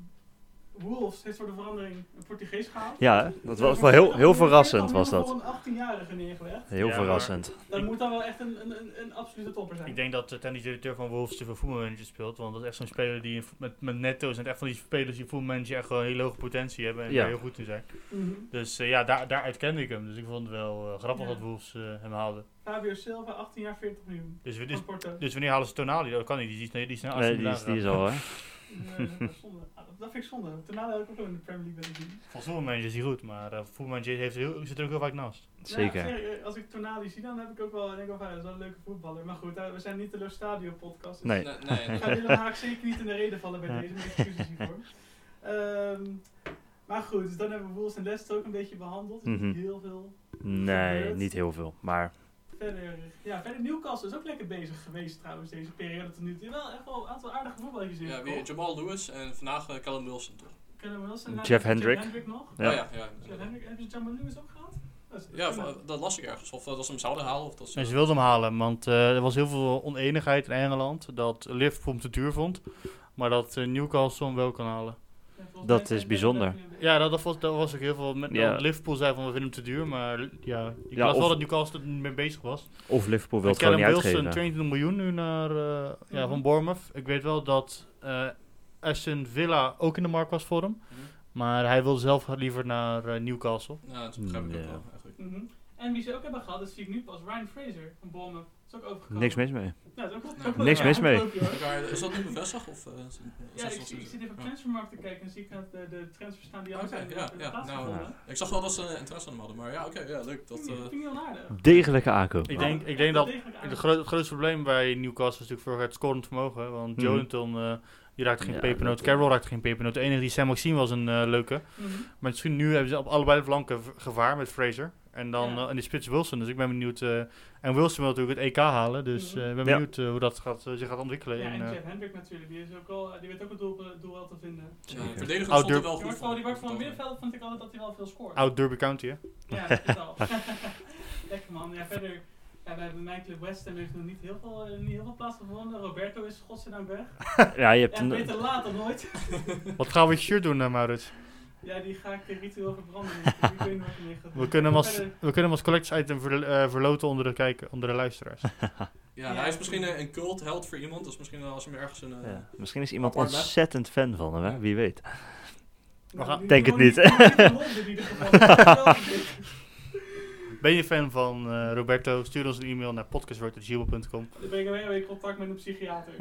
Wolves heeft voor de verandering een Portugees gehaald. Ja, dat was wel heel, heel verrassend was Voor dat. een 18-jarige neergelegd. Heel Ja, verrassend. Dat moet dan wel echt een, een, een, een absolute topper zijn. Ik denk dat de technisch directeur van Wolves te veel voetbalmanager speelt. Want dat is echt zo'n speler die met, met netto's en echt van die spelers die voetbalmanager echt gewoon een hele hoge potentie hebben en Ja. heel goed in zijn. Mhm. Dus eh, ja, daar, daaruit kende ik hem. Dus ik vond het wel eh, grappig Ja. dat Wolves eh, hem haalden. Fabio Silva, 18 jaar, 40 miljoen. Dus, we- dus, dus wanneer halen ze Tonali? Dat kan niet, die is, die is die is, die is al, hè? Nee, dat, is zonde. Ah, dat, vind ik zonde. Daarna heb ik ook wel in de Premier League willen zien. Volgens voetbalmanager is hij goed, maar uh, voetbalmanager heeft heel, zit er ook heel vaak naast. Zeker. eh, als ik Tonali zie, dan heb ik ook wel, denk ik wel, van, dat is wel een leuke voetballer. Maar goed, eh, we zijn niet de Los Stadio podcast. Dus Nee. Nee, nee, nee. Ik ga Willem Haak zeker niet in de reden vallen bij deze, mijn excuses hiervoor. Ehm, maar goed, dus dan hebben we Wolves en Leicester ook een beetje behandeld. Er Mhm. heel veel Nee, niet heel veel. Maar verder. Ja, verder Newcastle is ook lekker bezig geweest trouwens deze periode tot nu toe. Wel echt wel een aantal aardige voetballetjes in. Ja, wie, Jamal Lewis en vandaag eh, Callum Wilson toch? We Wilson? Jeff Jeff Hendrick. Hendrick nog? Ja. Oh, ja, ja. Jeff Hendrick, heb je Jamal Lewis ook gehad? Dat Ja, dat is- van- dat las ik ergens. Of dat ze hem zouden halen. Of dat ze, En ze wilden hem halen, want eh, er was heel veel oneenigheid in Engeland dat Liverpool hem te duur vond. Maar dat eh, Newcastle hem wel kan halen. Dat is bijzonder. Ja, dat, dat, was, dat was ook heel veel. Met, Ja. Liverpool zei van we vinden hem te duur, maar ja, ik Ja, las of- wel dat Newcastle er niet mee bezig was. of Liverpool wil het gewoon niet Wilson, uitgeven. 22 miljoen nu naar, eh, ja, Mhm. van Bournemouth. Ik weet wel dat eh Aston Villa ook in de markt was voor hem. Mhm. Maar hij wil zelf liever naar eh, Newcastle. Ja, dat begrijp ik ook wel eigenlijk. Mhm. En wie ze ook hebben gehad, dat zie ik nu pas, Ryan Fraser van Bournemouth. Is ook. Niks mis mee. Ja, ook, Nou, niks mis mee. is dat nu bevestigd? Of, eh, is Ja, ik, zie- zit even op Ja. Transfermarkt te kijken en zie ik dat de, de transfers staan die al Oké, zijn ja, ja, nou, Ik zag wel dat ze interesse aan hem hadden, maar ja, oké, ja, leuk. Dat, eh, aardig. Degelijke aankoop. Ik denk, ik denk dat het, grootste probleem bij Newcastle is natuurlijk voor het scorend vermogen. Want Mhm. Jolinton, eh, die raakte geen Ja, pepernoot. Carroll raakte geen pepernoot. De enige die Sam Maxime was een leuke. Mhm. Maar misschien nu hebben ze op allebei de flanken gevaar met Fraser. En dan Ja. eh, en die spits Wilson. Dus ik ben benieuwd. eh, en Wilson wil natuurlijk het EK halen. Dus Mhm. eh, ik ben Ja. benieuwd hoe dat gaat, zich gaat ontwikkelen. Ja, in, en eh, Jeff Hendrick natuurlijk, die, is ook wel, die weet ook het doel, doel wel te vinden. ja, verdedigend stond er wel Die goed wordt van, die wordt van het middenveld vond ik altijd dat hij wel veel scoort. Oud Derby County, hè? Ja, dat is al. Lekker man. Ja, verder, ja, we hebben mijn club West Ham heeft nog niet heel veel, niet heel veel plaats gevonden. Roberto is godzijdank weg. Ja, je hebt Ja, beter laat dan nooit. Wat gaan we shirt doen, Maurits? Ja, die ga ik eh, ritueel verbranden. Ik weet niet wat ermee gaat doen. We kunnen hem als, we kunnen hem als collectors item ver- eh, verloten onder de, kijken, onder de luisteraars. Ja, Ja, hij is misschien een, een cult held voor iemand, dus misschien als hem ergens een... eh, Ja, misschien is iemand ontzettend fan van hem, hè? Wie weet. Nou, Denk het niet. Ben je fan van eh, Roberto? Stuur ons een e-mail naar podcastword.gmail.com Dan ben ik weer in contact met een psychiater.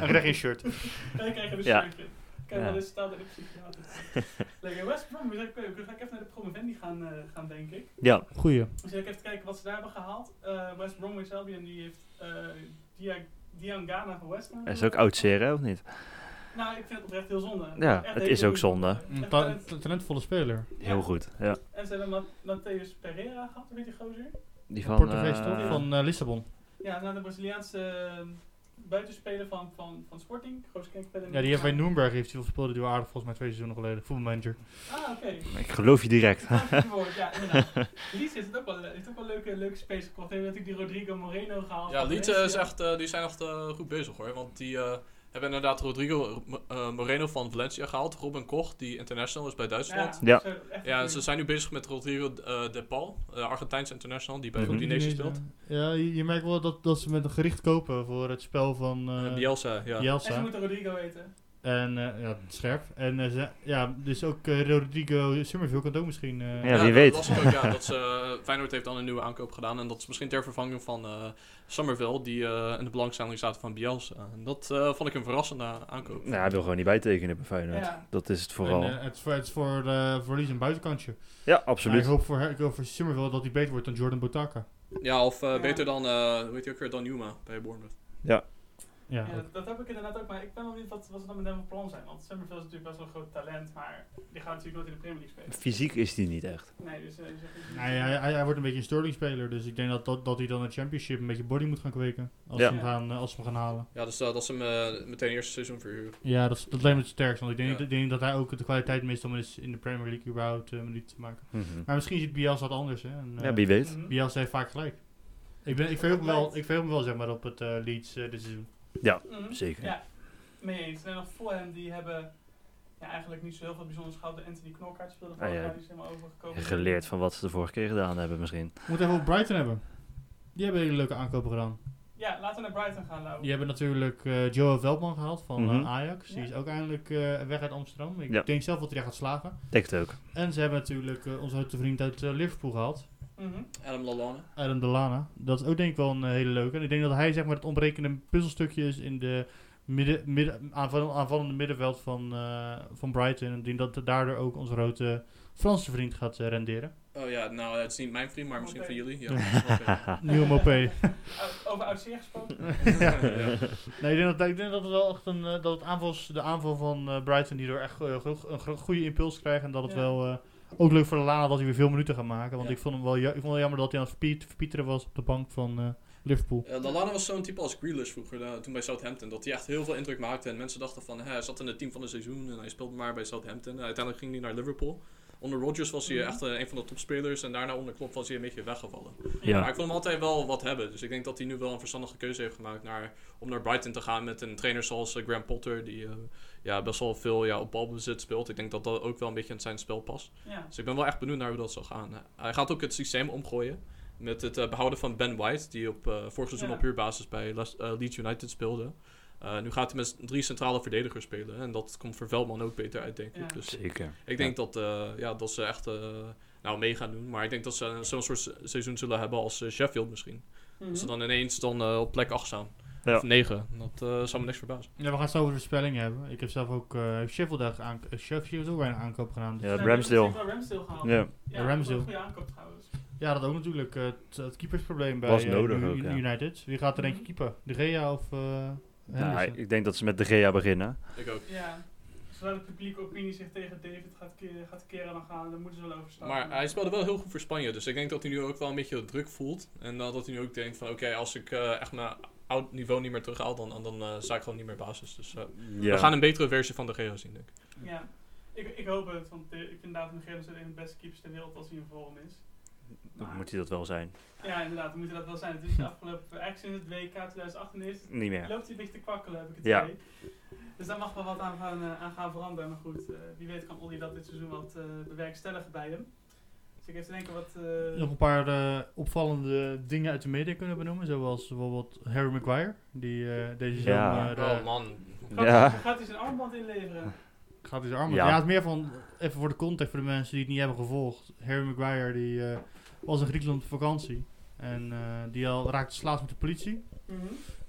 en krijg je een shirt. Dan krijg je een Ja. shirtje. Kijk Ja. wel eens staan bij de psychiater. Lekker, West Brom, ik, ik ga ik even naar de promovendi gaan, eh, gaan denk ik. Ja, Goeie. Dus ik even kijken wat ze daar hebben gehaald. Eh West Bromwich Albion die heeft eh Dia Diangana van West Ham. hij is ook oud zeer, hè, of niet? Nou, ik vind het oprecht heel zonde. Ja, Echt het is ook zonde. Een ta- talent- ta- talentvolle speler. Heel goed, ja. En ze hebben Ma- Matthäus Pereira gehad, weet je gozer? Die van... Portugees eh, toch? Van eh, Lissabon. Ja, nou de Braziliaanse buitenspeler van, van, van Sporting. Ja, die heeft bij Nürnberg heeft hij gespeeld. Die was aardig volgens mij twee seizoenen geleden. Voetbalmanager. Ah, oké. Ik geloof je direct. Ja, inderdaad. Heeft het ook wel, heeft ook wel leuke, leuke spelers gekocht. Heeft natuurlijk die Rodrigo Moreno gehaald. Ja, eh, is echt, eh, die zijn echt eh, goed bezig hoor. Want die eh, hebben inderdaad Rodrigo eh, Moreno van Valencia gehaald. Robin Koch, die international is bij Duitsland. Ja. Ja, een ze zijn nu bezig met Rodrigo eh, de Paul, eh, Argentijnse international, die bij. Udinese speelt. Ja, je, je merkt wel dat, dat ze met een gericht kopen voor het spel van Eh, eh Bielsa, ja. En ze Bielsa. moeten Rodrigo weten. En eh, ja, scherp. En eh, ze, ja, dus ook eh, Rodrigo Summerville kan het ook misschien. eh, Ja, wie dat weet. ik ook, ja, dat ze, Feyenoord heeft dan een nieuwe aankoop gedaan. En dat is misschien ter vervanging van eh Somerville, die eh, in de belangstelling zaten van Bielsa. En dat eh, vond ik een verrassende aankoop. Nou, hij wil gewoon niet bijtekenen bij Feyenoord. Ja. Dat is het vooral. En, het, is voor- het is voor, eh voor Lies een buitenkantje. ja, Maar absoluut. ik hoop voor, ik hoop voor Summerville dat hij beter wordt dan Jordan Botaka. Ja, of Ja. beter dan, eh heet je ook weer, dan Newma bij Bournemouth. Ja, Ja, dat, dat heb ik inderdaad ook, maar ik ben wel niet wat, wat ze dan met hem van plan zijn. Want Summerville is natuurlijk best wel een groot talent, maar die gaat natuurlijk nooit in de Premier League spelen. Fysiek is die niet echt. Nee, dus... eh, dus dat- hij, hij, wordt een beetje een Sterling-speler. Dus ik denk dat, dat, dat hij dan de Championship een beetje body moet gaan kweken. Als, Ja. ze, hem gaan, eh, als ze hem gaan halen. Ja, dus dat ze hem eh, meteen eerste seizoen verhuren. Ja, dat, is- dat lijkt me het sterkst. Want ik denk, Ja. ik denk dat hij ook de kwaliteit mist om eens in de Premier League überhaupt uh, minuten te maken. Mhm. Maar misschien ziet Bielsa wat anders. Hè? En, Ja, wie weet. Mhm. Bielsa heeft vaak gelijk. Ik, ben, ik verheug me wel, ik verheug me wel zeg maar, op het eh, Leeds eh, dit seizoen. Mhm. Zeker. Ja, mee eens. En nog voor hem, die hebben ja, eigenlijk niet zo heel veel bijzonders gehad. De Anthony Knolkaart speelde Ah, ja. jaar, die is helemaal overgekomen. Geleerd van wat ze de vorige keer gedaan hebben misschien. We moeten even op Brighton hebben. Die hebben hele leuke aankopen gedaan. Ja, laten we naar Brighton gaan, Lau. Die hebben natuurlijk eh Joe Veldman gehaald van eh, Mhm. Ajax. Die Ja. is ook eindelijk eh, weg uit Amsterdam. Ik Ja. denk zelf dat hij daar gaat slagen. Denk het ook. En ze hebben natuurlijk eh, onze grote vriend uit eh, Liverpool gehaald. Mhm. Adam Lallana. Adam Delana. Dat is ook denk ik wel een eh, hele leuke. En ik denk dat hij zeg maar het ontbrekende puzzelstukje is in de midden, midden, aanval- aanvallende middenveld van, eh, van Brighton. En ik denk dat daardoor ook onze grote Franse vriend gaat eh, renderen. Oh ja, nou, het is niet mijn vriend, maar misschien van jullie. Ja, oké. Nieuwe Mopé. Over oud gesproken. Ja. Nee, ik denk dat, ik denk dat het wel echt een, dat het aanvals, de aanval van eh, Brighton hierdoor echt eh, gro- een goede impuls krijgt. En dat het Ja. wel eh, ook leuk voor de Lana dat hij weer veel minuten gaat maken. Want Ja. ik vond hem wel, ja- ik vond het wel jammer dat hij aan het verpiet- verpieteren was op de bank van eh, Liverpool. Eh, Lallana was zo'n type als Grealish vroeger, eh, toen bij Southampton. Dat hij echt heel veel indruk maakte. En mensen dachten van, hij zat in het team van het seizoen en hij speelde maar bij Southampton. Uiteindelijk ging hij naar Liverpool. Onder Rodgers was hij Mhm. echt eh, een van de topspelers. En daarna onder Klopp was hij een beetje weggevallen. Ja. Maar ik vond hem altijd wel wat hebben. Dus ik denk dat hij nu wel een verstandige keuze heeft gemaakt naar, om naar Brighton te gaan met een trainer zoals eh, Graham Potter. Die eh, ja, best wel veel ja, op balbezit speelt. Ik denk dat dat ook wel een beetje in zijn spel past. Ja. Dus ik ben wel echt benieuwd naar hoe dat zal gaan. Hij gaat ook het systeem omgooien. Met het eh, behouden van Ben White, die op eh vorig seizoen Ja. op huurbasis bij Les- Leeds United speelde. Eh, nu gaat hij met drie centrale verdedigers spelen. En dat komt voor Veldman ook beter uit, denk ik. Ja. Dus Zeker. ik denk dat, eh, ja, dat ze echt eh, nou, mee gaan doen. Maar ik denk dat ze zo'n soort se- seizoen zullen hebben als Sheffield misschien. Mhm. Als ze dan ineens dan, eh, op plek 8 staan. Ja. Of 9. Dat eh, zou me niks verbazen. Ja, we gaan het zo over de voorspellingen hebben. Ik heb zelf ook uh, Sheffield daar aan, uh, Sheffield ook bij een aankoop gedaan. Dus Ja, Ramsdale. ik heb wel Ramsdale gehaald. Ja. Ja, Ramsdale. Een aankoop trouwens. Ja, dat ook natuurlijk uh, het, het keepersprobleem bij Was nodig U- ook, ja. United. Wie gaat er denk je Mhm. keeper? De Gea of uh, Nou, ik denk dat ze met De Gea beginnen. Ik ook. Ja. Zodra de publieke opinie zich tegen David gaat, ke- gaat keren, dan, gaan, dan moeten ze wel overstappen. Maar hij speelde wel heel goed voor Spanje. Dus ik denk dat hij nu ook wel een beetje de druk voelt. En dat hij nu ook denkt van oké, als ik eh, echt mijn oud niveau niet meer terughaal, dan, dan eh sta ik gewoon niet meer basis. Dus eh, Ja. we gaan een betere versie van de Gea zien, denk ik. Ja, ik, ik hoop het, want eh, ik vind David Miguel een van de beste keepers ter wereld als hij in vorm is. Dan Maar- moet hij dat wel zijn. Ja, inderdaad, dan moet dat wel zijn. Het is de afgelopen, eigenlijk sinds het WK 2018 is, Niet meer. loopt hij een beetje te kwakkelen, heb ik het Ja. idee. Dus daar mag wel wat aan gaan, eh, aan gaan veranderen. Maar goed, eh, wie weet kan Olly dat dit seizoen wat eh, bewerkstelligen bij hem. Dus ik even denken wat... eh, nog een paar eh, opvallende dingen uit de media kunnen benoemen. Zoals bijvoorbeeld Harry Maguire. Die eh, deze Ja. zomer eh, oh man. gaat, Ja. hij, gaat hij zijn armband inleveren? gaat hij zijn arm. Ja. Ja. het is meer van, even voor de context voor de mensen die het niet hebben gevolgd. Harry Maguire die, eh, was in Griekenland op vakantie. En eh, die al raakte slaas met de politie. Mhm.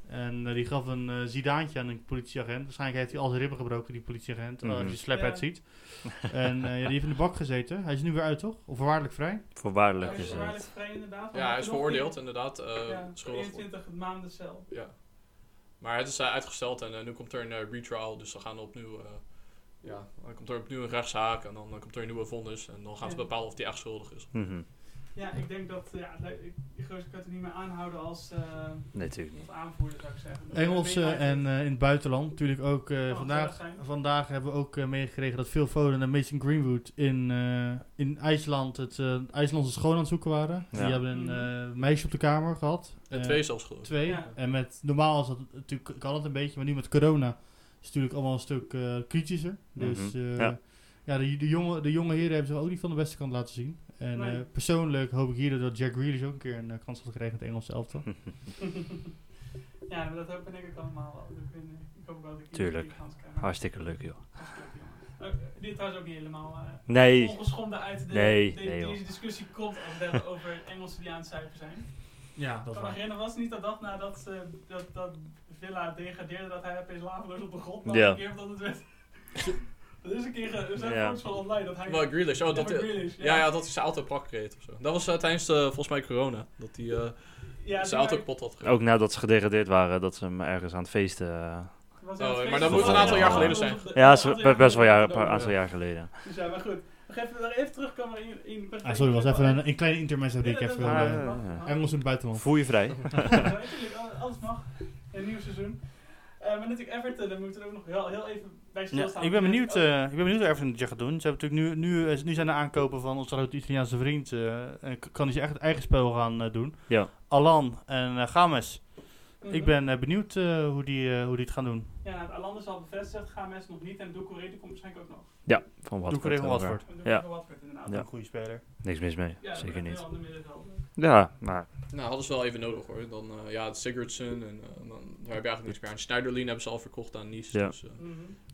En eh, die gaf een eh zidaantje aan een politieagent. Waarschijnlijk heeft hij al zijn ribben gebroken, die politieagent. Als je de slaphead Ja. ziet. en eh, ja, die heeft in de bak gezeten. Hij is nu weer uit, toch? Of voorwaardelijk vrij? Voorwaardelijk Hij is het. vrij inderdaad. Ja, hij is veroordeeld inderdaad. eh ja, schuldig. 21 maanden cel. Ja. Maar het is eh, uitgesteld en eh, nu komt er een eh, retrial. Dus dan gaan we opnieuw... eh, ja, dan komt er opnieuw een rechtszaak en dan eh, komt er een nieuwe vonnis. En dan gaan ze Ja. bepalen of hij echt schuldig is. Mhm. Ja, ik denk dat... Ja, gozer kan het niet meer aanhouden als, eh, Nee, natuurlijk niet. als aanvoerder, zou ik zeggen. Engelsen United. en eh, in het buitenland natuurlijk ook. eh, vandaag, vandaag hebben we ook eh, meegekregen dat Phil Foden en Mason Greenwood in, eh, in IJsland het eh IJslandse schoon aan het zoeken waren. Ja. Die hebben een Mhm. eh, meisje op de kamer gehad. En Eh, twee zelfs geloof ik. Twee. Ja. En met, normaal is dat natuurlijk, kan het een beetje, maar nu met corona is het natuurlijk allemaal een stuk eh, kritischer. Dus Mhm. eh, Ja. Ja, de, de, jonge, de jonge heren hebben zich ook niet van de beste kant laten zien. En Nee. eh, persoonlijk hoop ik hier dat Jack Grealish ook een keer een eh, kans had gekregen in het Engelse elftal. ja, maar dat hopen denk ik allemaal wel. Ik, vind, ik hoop wel dat ik Tuurlijk. kans krijg. Hartstikke leuk, joh. Hartstikke leuk, jongen. Eh, die trouwens ook niet helemaal Nee. ongeschonden uit de, Nee, de- nee, deze discussie komt als we het hebben over Engelsen die aan het zuipen zijn. Ja, Ik kan me herinneren, was het niet dat dag nadat ze, dat, dat Villa degradeerde dat hij opeens laveloos op de grond lag? Ja. Een keer omdat het werd... dat is een keer, ge- er zijn Ja. van online dat hij... Wel, Grealish. Oh, Ja, dat, Grealish, ja, ja, dat hij zijn auto plak reed of zo. Dat was eh, tijdens de, volgens mij corona. Dat hij eh, Ja, zijn auto kapot had gereden. Ook nadat ze gedegradeerd waren, dat ze hem ergens aan het feesten... eh, was Oh, maar dat moet een aantal jaar geleden zijn. Ja, best wel jaar, een aantal jaar geleden. Dus ja, maar goed. Nog even, nog even terugkomen in... in Ah, sorry, was even een, een kleine intermezzo die ik even. Ah. Engels in het buitenland. Voel je vrij? Alles mag. Een nieuw seizoen. Eh, maar natuurlijk Everton, daar moeten we ook nog heel, heel even bij Ja, stilstaan. ik ben benieuwd, Oh, eh, ik ben benieuwd wat Everton dit jaar gaat doen. Ze hebben natuurlijk nu, nu, eh, nu zijn de aankopen van onze grote Italiaanse vriend. eh, kan hij zijn echt eigen spel gaan eh, doen. Ja. Alan en eh Games. mhm. Ik ben eh, benieuwd eh, hoe, die, eh, hoe die het gaan doen. Ja, nou, is al bevestigd, Games nog niet en Doucouré die komt waarschijnlijk ook nog. Ja, van wat. Doe ik er even wat voor. En Ja. Doucouré Watford inderdaad. Ja. Een goede speler. Niks mis mee, Ja, zeker niet. Ja, maar Nou, hadden ze wel even nodig hoor. Dan, eh, ja, Sigurdsson en eh, dan, daar heb je eigenlijk niks meer aan. Schneiderlin hebben ze al verkocht aan Nice. Ja. Dus eh, Mhm.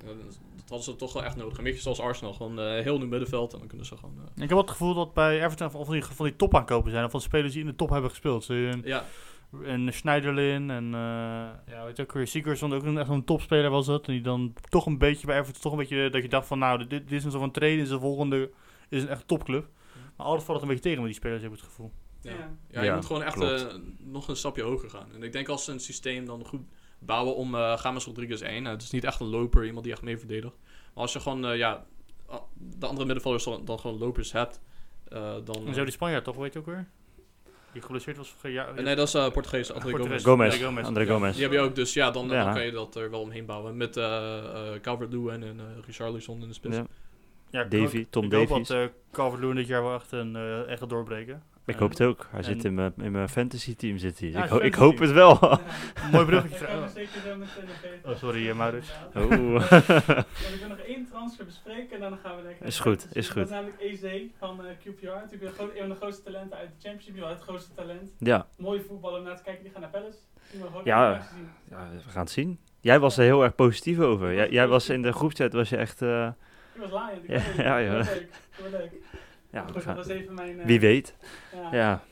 dat, dat hadden ze toch wel echt nodig. Een beetje zoals Arsenal, gewoon eh, heel nieuw middenveld en dan kunnen ze gewoon... eh, Ik heb wel het gevoel dat bij Everton van van die, van die top aankopen zijn. Of van spelers die in de top hebben gespeeld. Een- ja, En Schneiderlin en uh, ja, weet je ook weer, Sigurdsson, ook een, echt een topspeler was dat. En die dan toch een beetje bij Everton, toch een beetje dat je dacht van nou, dit, dit is een soort van trainen, is de volgende, is een echt topclub. Maar altijd valt het een beetje tegen met die spelers, heb ik het gevoel. Ja. Ja. je Ja, moet gewoon echt eh, nog een stapje hoger gaan. En ik denk als ze een systeem dan goed bouwen om eh Games Rodriguez 1. Nou, het is niet echt een loper, iemand die echt mee verdedigt. Maar als je gewoon, eh, ja, de andere middenvelders dan, dan gewoon lopers hebt, eh, dan... En zo die Spanjaard toch, weet je ook weer? Die geblesseerd was ja, nee, dat is eh Portugees, André Portugees. Gomes. Gomez, André Gomez. André Ja, Gomez. Die heb je ook, dus ja, dan, Ja. dan kan je dat er wel omheen bouwen. Met eh eh Calvert-Lewin en eh Richarlison in de spits. Ja. Davy, hoop- Tom ik hoop Davies. dat uh, Calvert-Lewin dit jaar wel echt een uh, echt gaat doorbreken. Ik hoop het ook. Hij en- zit in mijn, in mijn fantasy team. Zit hij. Ja, ik, ho- ik hoop het wel. Ja. Mooi bruggetje. Ik. Oh, sorry, eh, Maurits. Oeh. Ja, we kunnen nog één transfer bespreken en dan gaan we lekker... Is goed, is Dat goed. is namelijk EZ van eh, QPR. Natuurlijk een, van de grootste talenten uit de Championship. Wel het grootste talent. ja. Mooie voetballer om naar te kijken. Die gaan naar Palace. Ja. ja, we gaan het zien. Jij was er heel erg positief over. Jij, jij was in de groepchat was je echt... eh, Ik was laaiend. Ik Ja, ja, Dat leuk. Dat was leuk. Ja, Goed, we gaan- dat was even mijn... eh, wie weet. Ja. Ja.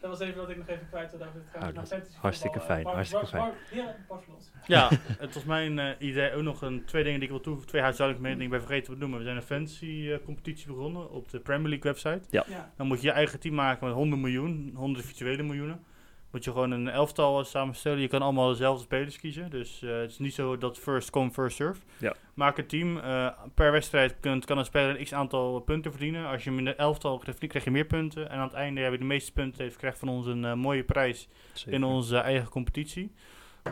Dat was even wat ik nog even kwijt wilde over het gaan. Nou, naar dat is fantasy hartstikke voetbal, fijn, eh, hartstikke Bar- fijn. Bar- Ja, het was mijn eh, idee ook nog een, twee dingen die ik wil toevoegen. Twee huishoudelijke meningen die ik ben vergeten te noemen. We zijn een fantasy eh, competitie begonnen op de Premier League website. Ja. Dan moet je je eigen team maken met 100 miljoen, 100 virtuele miljoenen. Moet je gewoon een elftal samenstellen. Je kan allemaal dezelfde spelers kiezen. Dus eh, het is niet zo dat first come, first serve. Ja. Maak een team. eh, per wedstrijd kunt, kan een speler een x aantal punten verdienen. Als je hem in de elftal treft, krijg je meer punten. En aan het einde heb je de meeste punten heeft, krijgt van ons een eh, mooie prijs Zeker. in onze eigen competitie.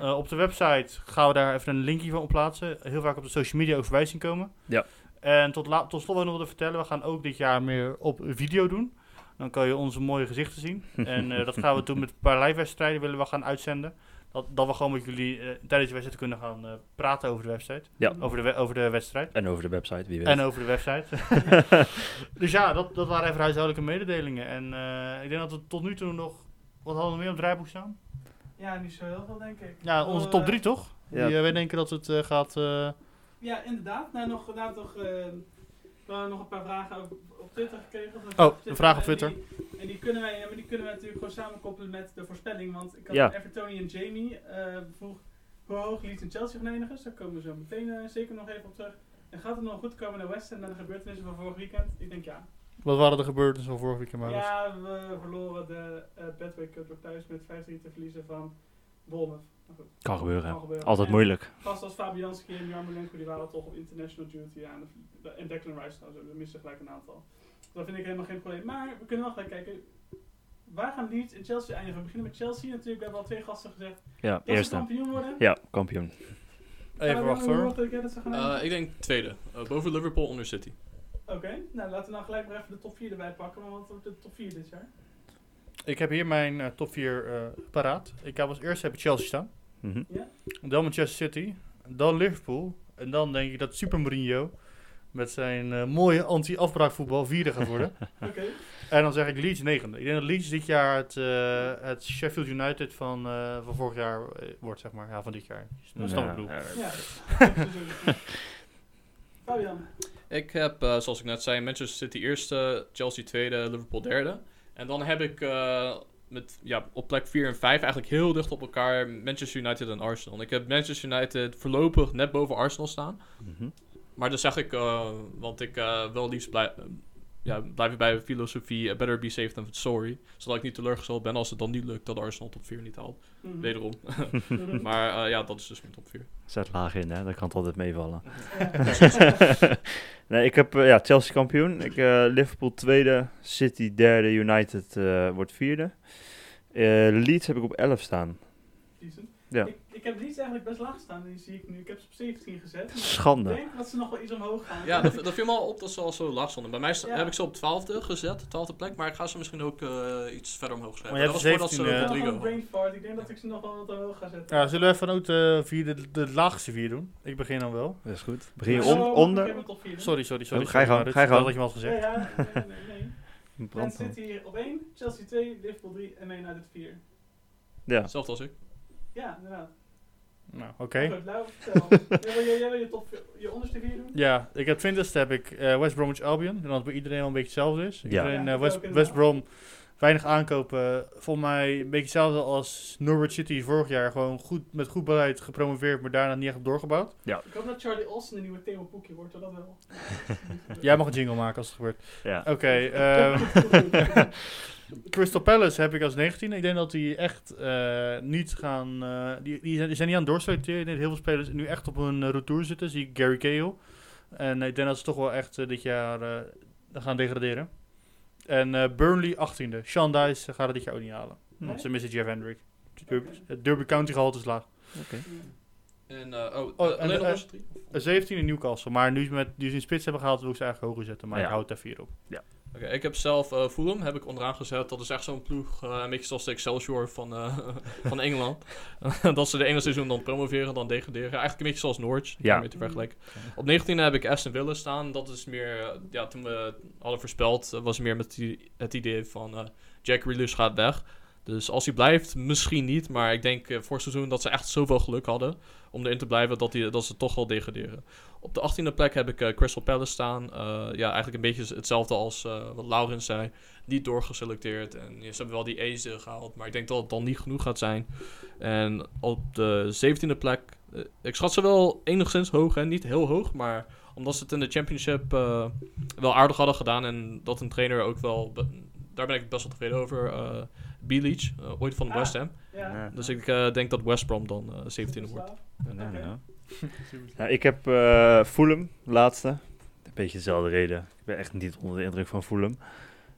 Op de website gaan we daar even een linkje van op plaatsen. Heel vaak op de social media ook voorbij zien komen. Ja. En tot, tot slot wil ik nog willen vertellen, we gaan ook dit jaar meer op video doen. Dan kan je onze mooie gezichten zien. en eh, dat gaan we doen met een paar live wedstrijden willen we gaan uitzenden. Dat, dat we gewoon met jullie eh, tijdens de wedstrijd kunnen gaan eh, praten over de website. Ja. Over de, we- over de wedstrijd. En over de website, wie weet. En over de website. dus ja, dat, dat waren even huishoudelijke mededelingen. En eh, ik denk dat we tot nu toe nog... Wat hadden we meer op het draaiboek staan? Ja, niet zo heel veel, denk ik. Ja, onze top 3 toch? Ja. Die, wij denken dat het gaat. eh, Ja, inderdaad. Nou, nog, nou, toch, we hadden nog een paar vragen op, op Twitter gekregen. Oh, een vraag op En Twitter. die, en die kunnen, wij, ja, maar die kunnen wij natuurlijk gewoon samenkoppelen met de voorspelling. Want ik had Ja. Evertoni en Jamie eh, vroeg hoe hoog Leeds en Chelsea gaan eindigen. Dus daar komen we zo meteen eh, zeker nog even op terug. En gaat het nog goed komen naar West Ham na de gebeurtenissen van vorig weekend? Ik denk ja. wat waren de gebeurtenissen van vorige weekend? Maar Ja, we verloren de uh, Betway Cup thuis met 5-3 te verliezen van Bournemouth. Kan gebeuren. kan gebeuren. Altijd En- moeilijk. Gast als Fabianski en Jarmolenko, die waren toch op international duty aan. De, en Declan Rice trouwens, we missen gelijk een aantal. Dat vind ik helemaal geen probleem. Maar we kunnen wel gelijk kijken. Waar gaan Leeds en Chelsea eindigen? We beginnen met Chelsea natuurlijk. We hebben al twee gasten gezegd. Ja, Dat eerste. kampioen worden. Ja, kampioen. Even wachten hoor. ik gaan Eh, ik denk tweede. Eh, boven Liverpool, onder City. Oké, nou laten we dan gelijk maar even de top 4 erbij pakken. Want wat wordt de top 4 dit jaar? Ik heb hier mijn eh, top 4 eh, paraat. Ik heb als eerste heb ik Chelsea staan. Mhm. Dan Manchester City. Dan Liverpool. En dan denk ik dat Super Mourinho met zijn eh, mooie anti-afbraakvoetbal vierde gaat worden. Oké. en dan zeg ik Leeds negende. Ik denk dat Leeds dit jaar het, het Sheffield United van, eh, van vorig jaar wordt, zeg maar. Ja, van dit jaar. Dat is dan Ja, bedoel. ja. Ja. Fabian. Ik heb, eh, zoals ik net zei, Manchester City eerste, Chelsea tweede, Liverpool derde. En dan heb ik eh, met, ja, op plek 4 en 5 eigenlijk heel dicht op elkaar Manchester United en Arsenal. En ik heb Manchester United voorlopig net boven Arsenal staan. Mhm. Maar dat zeg ik, eh, want ik eh wil liefst blij, ja, blijven bij de filosofie eh, better be safe than sorry. Zodat ik niet teleurgesteld ben als het dan niet lukt dat Arsenal top 4 niet haalt. Mhm. Wederom. Maar eh, ja, dat is dus mijn top 4. Zet laag in, hè? Dat kan het altijd meevallen. Nee, ik heb eh, ja, Chelsea kampioen. Ik, eh, Liverpool tweede. City derde. United eh, wordt vierde. Eh, Leeds heb ik op 11 staan. Decent. Ja. Ik, ik heb Leeds eigenlijk best laag staan. Die zie ik nu. Ik heb ze op 17 gezet. Schande. Ik denk dat ze nog wel iets omhoog gaan. Ja, dat, dat viel me al op dat ze al zo laag stonden. Bij mij Ja. heb ik ze op 12e gezet, 12e plek, maar ik ga ze misschien ook eh, iets verder omhoog schrijven. Maar je dat hebt was voordat ze 17, Ja, Rodrigo gewoon hadden. brain fart. Ik denk dat ik ze nog wel wat omhoog ga zetten. Ja, zullen we even ook de, vierde, de laagste vier doen? Ik begin dan wel. Dat is goed. Begin je on- onder? doen? Sorry, sorry, sorry. Oh, ga je gang, maar ga je gang. Dat had je me al Ja, gezegd. ja, nee, nee, nee. Man Brand dan. City hier op 1, Chelsea 2, Liverpool 3 en Man United 4. Ja. Hetzelfde als ik. Ja, inderdaad. Nou, oké. Goed, Lau, vertel. Jij wil je, jij wil je, top, je onderste 4 doen? Ja, ik heb twintigste heb ik eh, West Bromwich Albion. En dat bij iedereen wel een beetje hetzelfde is. Iedereen, Ja, eh, ik West. West Brom, weinig aankopen. Volgens mij een beetje hetzelfde als Norwich City vorig jaar. Gewoon goed, met goed beleid gepromoveerd, maar daarna niet echt doorgebouwd. Ik hoop dat Charlie Austin de nieuwe Theo Poekje wordt, dat wel. Jij mag een jingle maken als het gebeurt. Ja. Oké, ehm, Crystal Palace heb ik als 19. Ik denk dat die echt eh, niet gaan. eh, die, die, zijn, die zijn niet aan het doorselecteren. Ik denk dat heel veel spelers nu echt op hun uh, retour zitten. Zie ik Gary Cahill. En ik denk dat ze toch wel echt eh, dit jaar eh, gaan degraderen. En eh, Burnley 18e. Sean Dice gaat het dit jaar ook niet halen. Want ze missen Jeff Hendrick. Derby, het Derby County gehalte is laag. En, eh, oh, Oh, eh, en alleen nog eh? Eh, 17 in Newcastle. Maar nu, ze met, nu ze in spits hebben gehaald, wil ik ze eigenlijk hoger zetten. Maar Ja. ik hou het daar 4 op. Oké, ik heb zelf eh Fulham heb ik onderaan gezet. Dat is echt zo'n ploeg, eh, een beetje zoals de Excelsior van, eh, van Engeland. dat ze de ene seizoen dan promoveren, dan degraderen. Eigenlijk een beetje zoals Norwich, Ja. ja. te vergelijken. Op 19 heb ik Aston Villa staan. Dat is meer, ja, toen we het hadden voorspeld, was meer met die, het idee van Jack Grealish gaat weg. Dus als hij blijft, misschien niet. Maar ik denk voor het seizoen dat ze echt zoveel geluk hadden om erin te blijven, dat, die, dat ze toch wel degraderen. Op de 18e plek heb ik eh, Crystal Palace staan. Eh, ja, eigenlijk een beetje hetzelfde als eh, wat Laurens zei. Niet doorgeselecteerd. En ja, ze hebben wel die A's gehaald, maar ik denk dat het dan niet genoeg gaat zijn. En op de 17e plek, ik schat ze wel enigszins hoog, hè? niet heel hoog, maar omdat ze het in de championship eh, wel aardig hadden gedaan en dat een trainer ook wel, daar ben ik best wel tevreden over. eh B-Leach, eh, ooit van Ah. West Ham. Ja. Ja. Dus ik eh, denk dat West Brom dan eh 17e wordt. Ja. Ja. Ja, ik heb eh Fulham, laatste. Een beetje dezelfde reden. Ik ben echt niet onder de indruk van Fulham.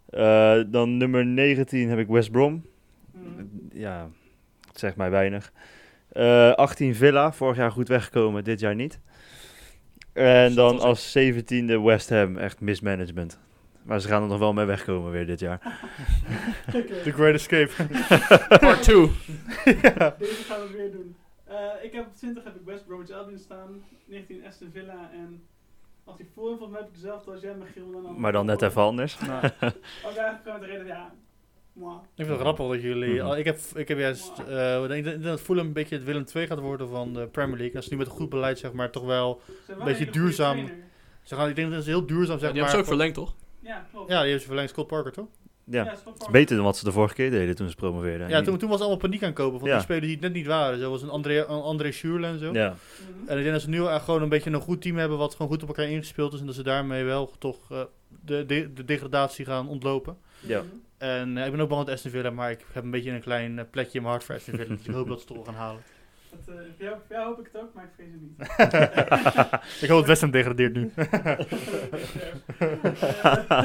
Eh, dan nummer 19 heb ik West Brom. Mhm. Ja, het zegt mij weinig. Eh 18 Villa, vorig jaar goed weggekomen, dit jaar niet. En dan als 17e West Ham, echt mismanagement. Maar ze gaan er nog wel mee wegkomen weer dit jaar. The Great Escape. Part 2. Deze gaan we weer doen. Eh, ik heb op 20 heb ik West Bromwich Albion staan, 19 Aston Villa en als die Fulham volgens mij heb ik dezelfde als jij, Michiel. Dan Maar dan net even anders. Ook eigenlijk gewoon de reden, ja, moi. Ik vind het grappig dat jullie... Mhm. ik, heb, ik heb juist... eh, ik denk, ik dat Fulham een beetje het Willem II gaat worden van de Premier League. Als ze nu met een goed beleid, zeg maar, toch wel... Beetje een goede duurzaam. Ze gaan, ik denk dat ze heel duurzaam, zeg die maar... hebben ze ook verlengd, toch? Ja, klopt. Ja, die hebben ze verlengd. Scott Parker, toch? Ja, beter dan wat ze de vorige keer deden toen ze promoveerden. Ja, toen, toen was allemaal paniek aankopen van Ja. die spelers die het net niet waren. Zoals een André, een André en zo. Ja, Mhm. En ik denk dat ze nu echt gewoon een beetje een goed team hebben wat gewoon goed op elkaar ingespeeld is. En dat ze daarmee wel toch eh, de, de, de degradatie gaan ontlopen. ja. En eh, ik ben ook bang met Aston Villa, maar ik heb een beetje een klein eh, plekje in mijn hart voor Aston Villa. dus ik hoop dat ze het toch gaan halen. Dat, eh, voor, jou, voor jou hoop ik het ook, maar ik vrees het niet. ik hoop dat West Ham degradeert nu.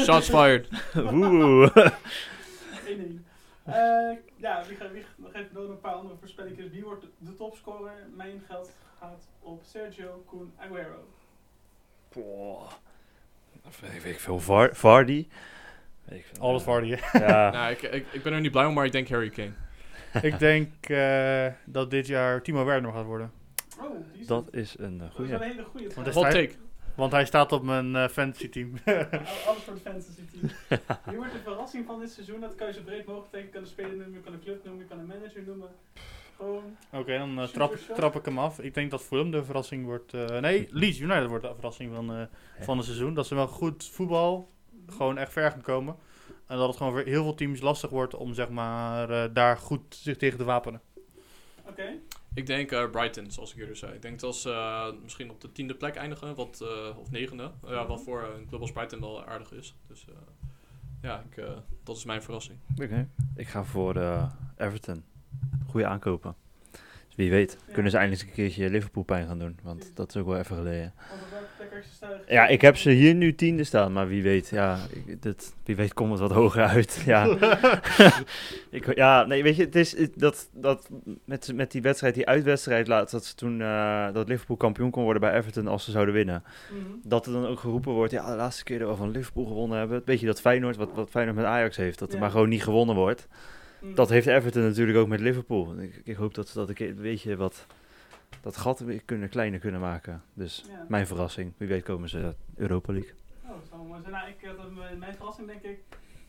Shots fired. Oeh. 1-1. Eh, ja, wie gaat, wie, nog even door een paar andere voorspellingen. Wie wordt de, de topscorer? Mijn geld gaat op Sergio Kun Aguero. Boah. Weet ik veel. Var Vardy. Weet ik veel. Alles Vardy, hè? Ja. nou, ik, ik, ik ben er niet blij om, maar ik denk Harry Kane. Ik denk eh, dat dit jaar Timo Werner gaat worden. Oh, die is Dat is een uh, dat is een hele goede. Want Hot take. Want hij staat op mijn eh, fantasy team. Alles voor het fantasy team. Wie wordt de verrassing van dit seizoen? Dat kan je zo breed mogelijk tekenen. Je kan de speler noemen, je kan de club noemen, je kan de manager noemen. Gewoon, Oké, dan eh, trap, trap ik hem af. Ik denk dat Fulham de verrassing wordt. eh, nee, Leeds United wordt de verrassing van, eh, van het seizoen. Dat ze wel goed voetbal gewoon echt ver gaan komen. En dat het gewoon voor heel veel teams lastig wordt om zeg maar eh, daar goed zich tegen te wapenen. oké. Ik denk eh, Brighton, zoals ik eerder zei. Ik denk dat ze eh, misschien op de tiende plek eindigen, wat, eh, of negende. ja, wat voor een club als Brighton wel aardig is. Dus eh, ja, ik, eh, dat is mijn verrassing. Oké. Ik ga voor eh, Everton. Goede aankopen. Dus wie weet, Ja. kunnen ze eindelijk eens een keertje Liverpool pijn gaan doen. Want dat is ook wel even geleden. Ja, ik heb ze hier nu tiende staan, maar wie weet, ja, ik, dit, wie weet komt het wat hoger uit. Ja, ik, ja nee, weet je, het is dat, dat met, met die wedstrijd, die uitwedstrijd laatst, dat ze toen eh, dat Liverpool kampioen kon worden bij Everton als ze zouden winnen. Mhm. Dat er dan ook geroepen wordt, ja, de laatste keer dat we van Liverpool gewonnen hebben. Weet je, dat Feyenoord, wat, wat Feyenoord met Ajax heeft, dat er maar gewoon niet gewonnen wordt. Mhm. Dat heeft Everton natuurlijk ook met Liverpool. Ik, ik hoop dat ze dat een keer, weet je, wat, dat gat weer kunnen, kleiner kunnen maken. Dus Ja. mijn verrassing, wie weet komen ze Europa League. Oh, dat zou mooi zijn. Nou, ik, eh, dat mijn- verrassing denk ik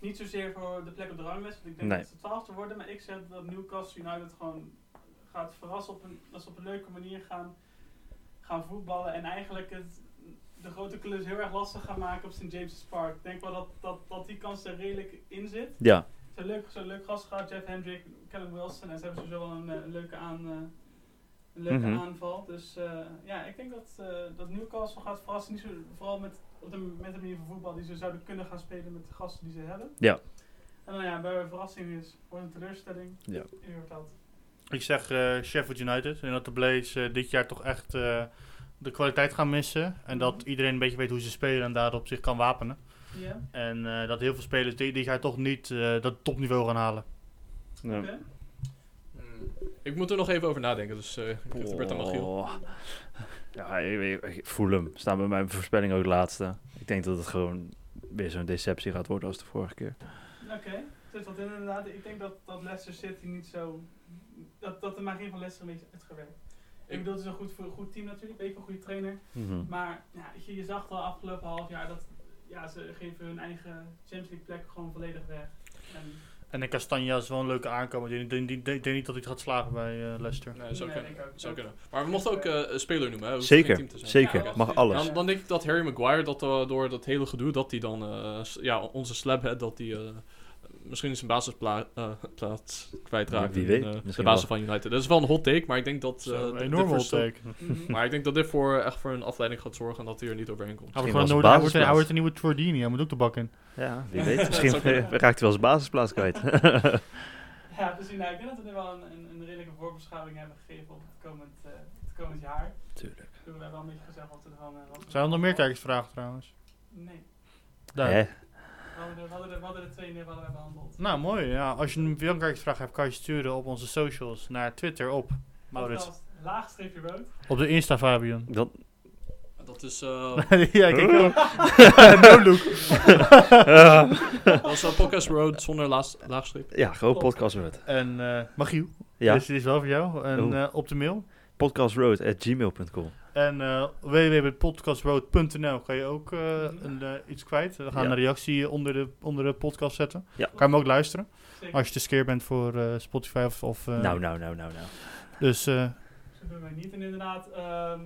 niet zozeer voor de plek op de ranglijst. Want ik denk Nee. dat ze twaalfde worden. Maar ik zeg dat Newcastle United gewoon gaat verrassen op een, dat ze op een leuke manier gaan, gaan voetballen. En eigenlijk het, de grote clubs heel erg lastig gaan maken op St. James's Park. Ik denk wel dat, dat, dat die kans er redelijk in zit. Ja, Zo'n leuk, zo'n leuk gast gehad, Jeff Hendrick, Callum Wilson. En ze hebben sowieso wel een, eh, een leuke, aan, eh, een leuke Mhm. aanval. Dus eh, ja, ik denk dat, eh, dat Newcastle gaat verrassen. Niet zo, vooral met, op de, met de manier van voetbal die ze zouden kunnen gaan spelen met de gasten die ze hebben. Ja. En dan ja, bij een verrassing is, wordt een teleurstelling. Ja. Ik zeg eh, Sheffield United. En dat de Blaze dit jaar toch echt eh, de kwaliteit gaan missen. En dat Mhm. iedereen een beetje weet hoe ze spelen en daarop zich kan wapenen. Ja, En eh, dat heel veel spelers dit, dit jaar toch niet eh, dat topniveau gaan halen. ja. oké. Ik moet er nog even over nadenken, dus eh ik aan Magiel. Oh. Ja, ik, ik, ik voel hem. Staan bij mijn voorspelling ook laatste. Ik denk dat het gewoon weer zo'n deceptie gaat worden als de vorige keer. Oké, zit wat in inderdaad. Ik denk dat, dat Leicester City niet zo... Dat, dat de magie van Leicester een beetje is uitgewerkt. Ik bedoel, het is een goed, een goed team natuurlijk, even een goede trainer. Mhm. Maar ja, je zag al afgelopen half jaar dat ja, ze geven hun eigen Champions League plek gewoon volledig weg. En En de Castagna is wel een leuke aankomer. Ik denk, denk, denk, denk niet dat hij het gaat slagen bij eh, Leicester. Nee, zou Nee, kunnen. Zou kunnen. Maar we mochten ook eh, een speler noemen, hè? Zeker, geen team te zijn. zeker. Ja, Mag alles. Dan, dan denk ik dat Harry Maguire, dat eh, door dat hele gedoe, dat hij dan, eh, ja, onze slabhead, dat hij eh, misschien zijn basisplaats kwijtraakt. Wie in, weet, eh, de basis wel. van United. Dat is wel een hot take, maar ik denk dat... eh, Zo, dit- dit enorm voor hot take. Maar ik denk dat dit voor, echt voor een afleiding gaat zorgen en dat hij er niet overheen komt. Hij wordt, hij, een nieuwe Tordini. Hij moet ook de bak in. Ja, wie weet. Misschien raakt hij wel zijn basisplaats kwijt. Ja, precies. Nou, ik denk dat we nu wel een, een, een redelijke voorbeschouwing hebben gegeven op het komend, eh, het komend jaar. Tuurlijk. Bedoel, We hebben wel een beetje gezegd wat eh, wat we Zijn er nog meer kijkersvragen trouwens? Nee. Daar. Hè? We hadden, er, we, hadden er, we hadden er twee meer hadden we behandeld. Nou, mooi. Ja, als je een veel kijkersvraag hebt, kan je sturen op onze socials. Naar Twitter op Maurits. Podcast, laagstreepje rood. Op de Insta Fabian. Dan, Dat is, eh, ja, kijk wel. no look. dat is een podcast road zonder laagstreep. ja, gewoon podcast road. En eh Magiel, Ja, deze is wel voor jou. En eh, op de mail. podcastroad.gmail.com. En eh www.podcastroad.nl kan je ook eh, een, eh, iets kwijt. We gaan Ja. een reactie onder de, onder de podcast zetten. Ja. Kan je hem ook luisteren. Zeker. Als je te skeer bent voor eh, Spotify of... of eh, Nou, nou, nou, nou, nou. Dus eh, wij niet. En inderdaad, ehm,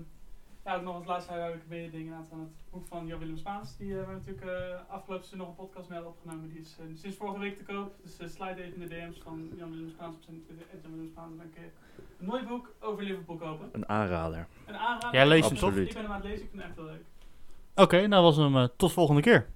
ja, ook nog als laatste heb ik een ding aan het boek van Jan Willem Spaans. Die hebben we natuurlijk eh, afgelopen nog een podcast mee opgenomen. Die is eh, sinds vorige week te koop. Dus eh, slide even in de DM's van Jan Willem Spaans op zijn Twitter. Jan Willem Spaans. Dan kun je een mooi boek over Liverpool kopen. Een aanrader. Een aanrader. Jij leest hem toch? Ik ben hem aan het lezen. Ik vind hem echt heel leuk. oké, nou was hem. eh, tot volgende keer.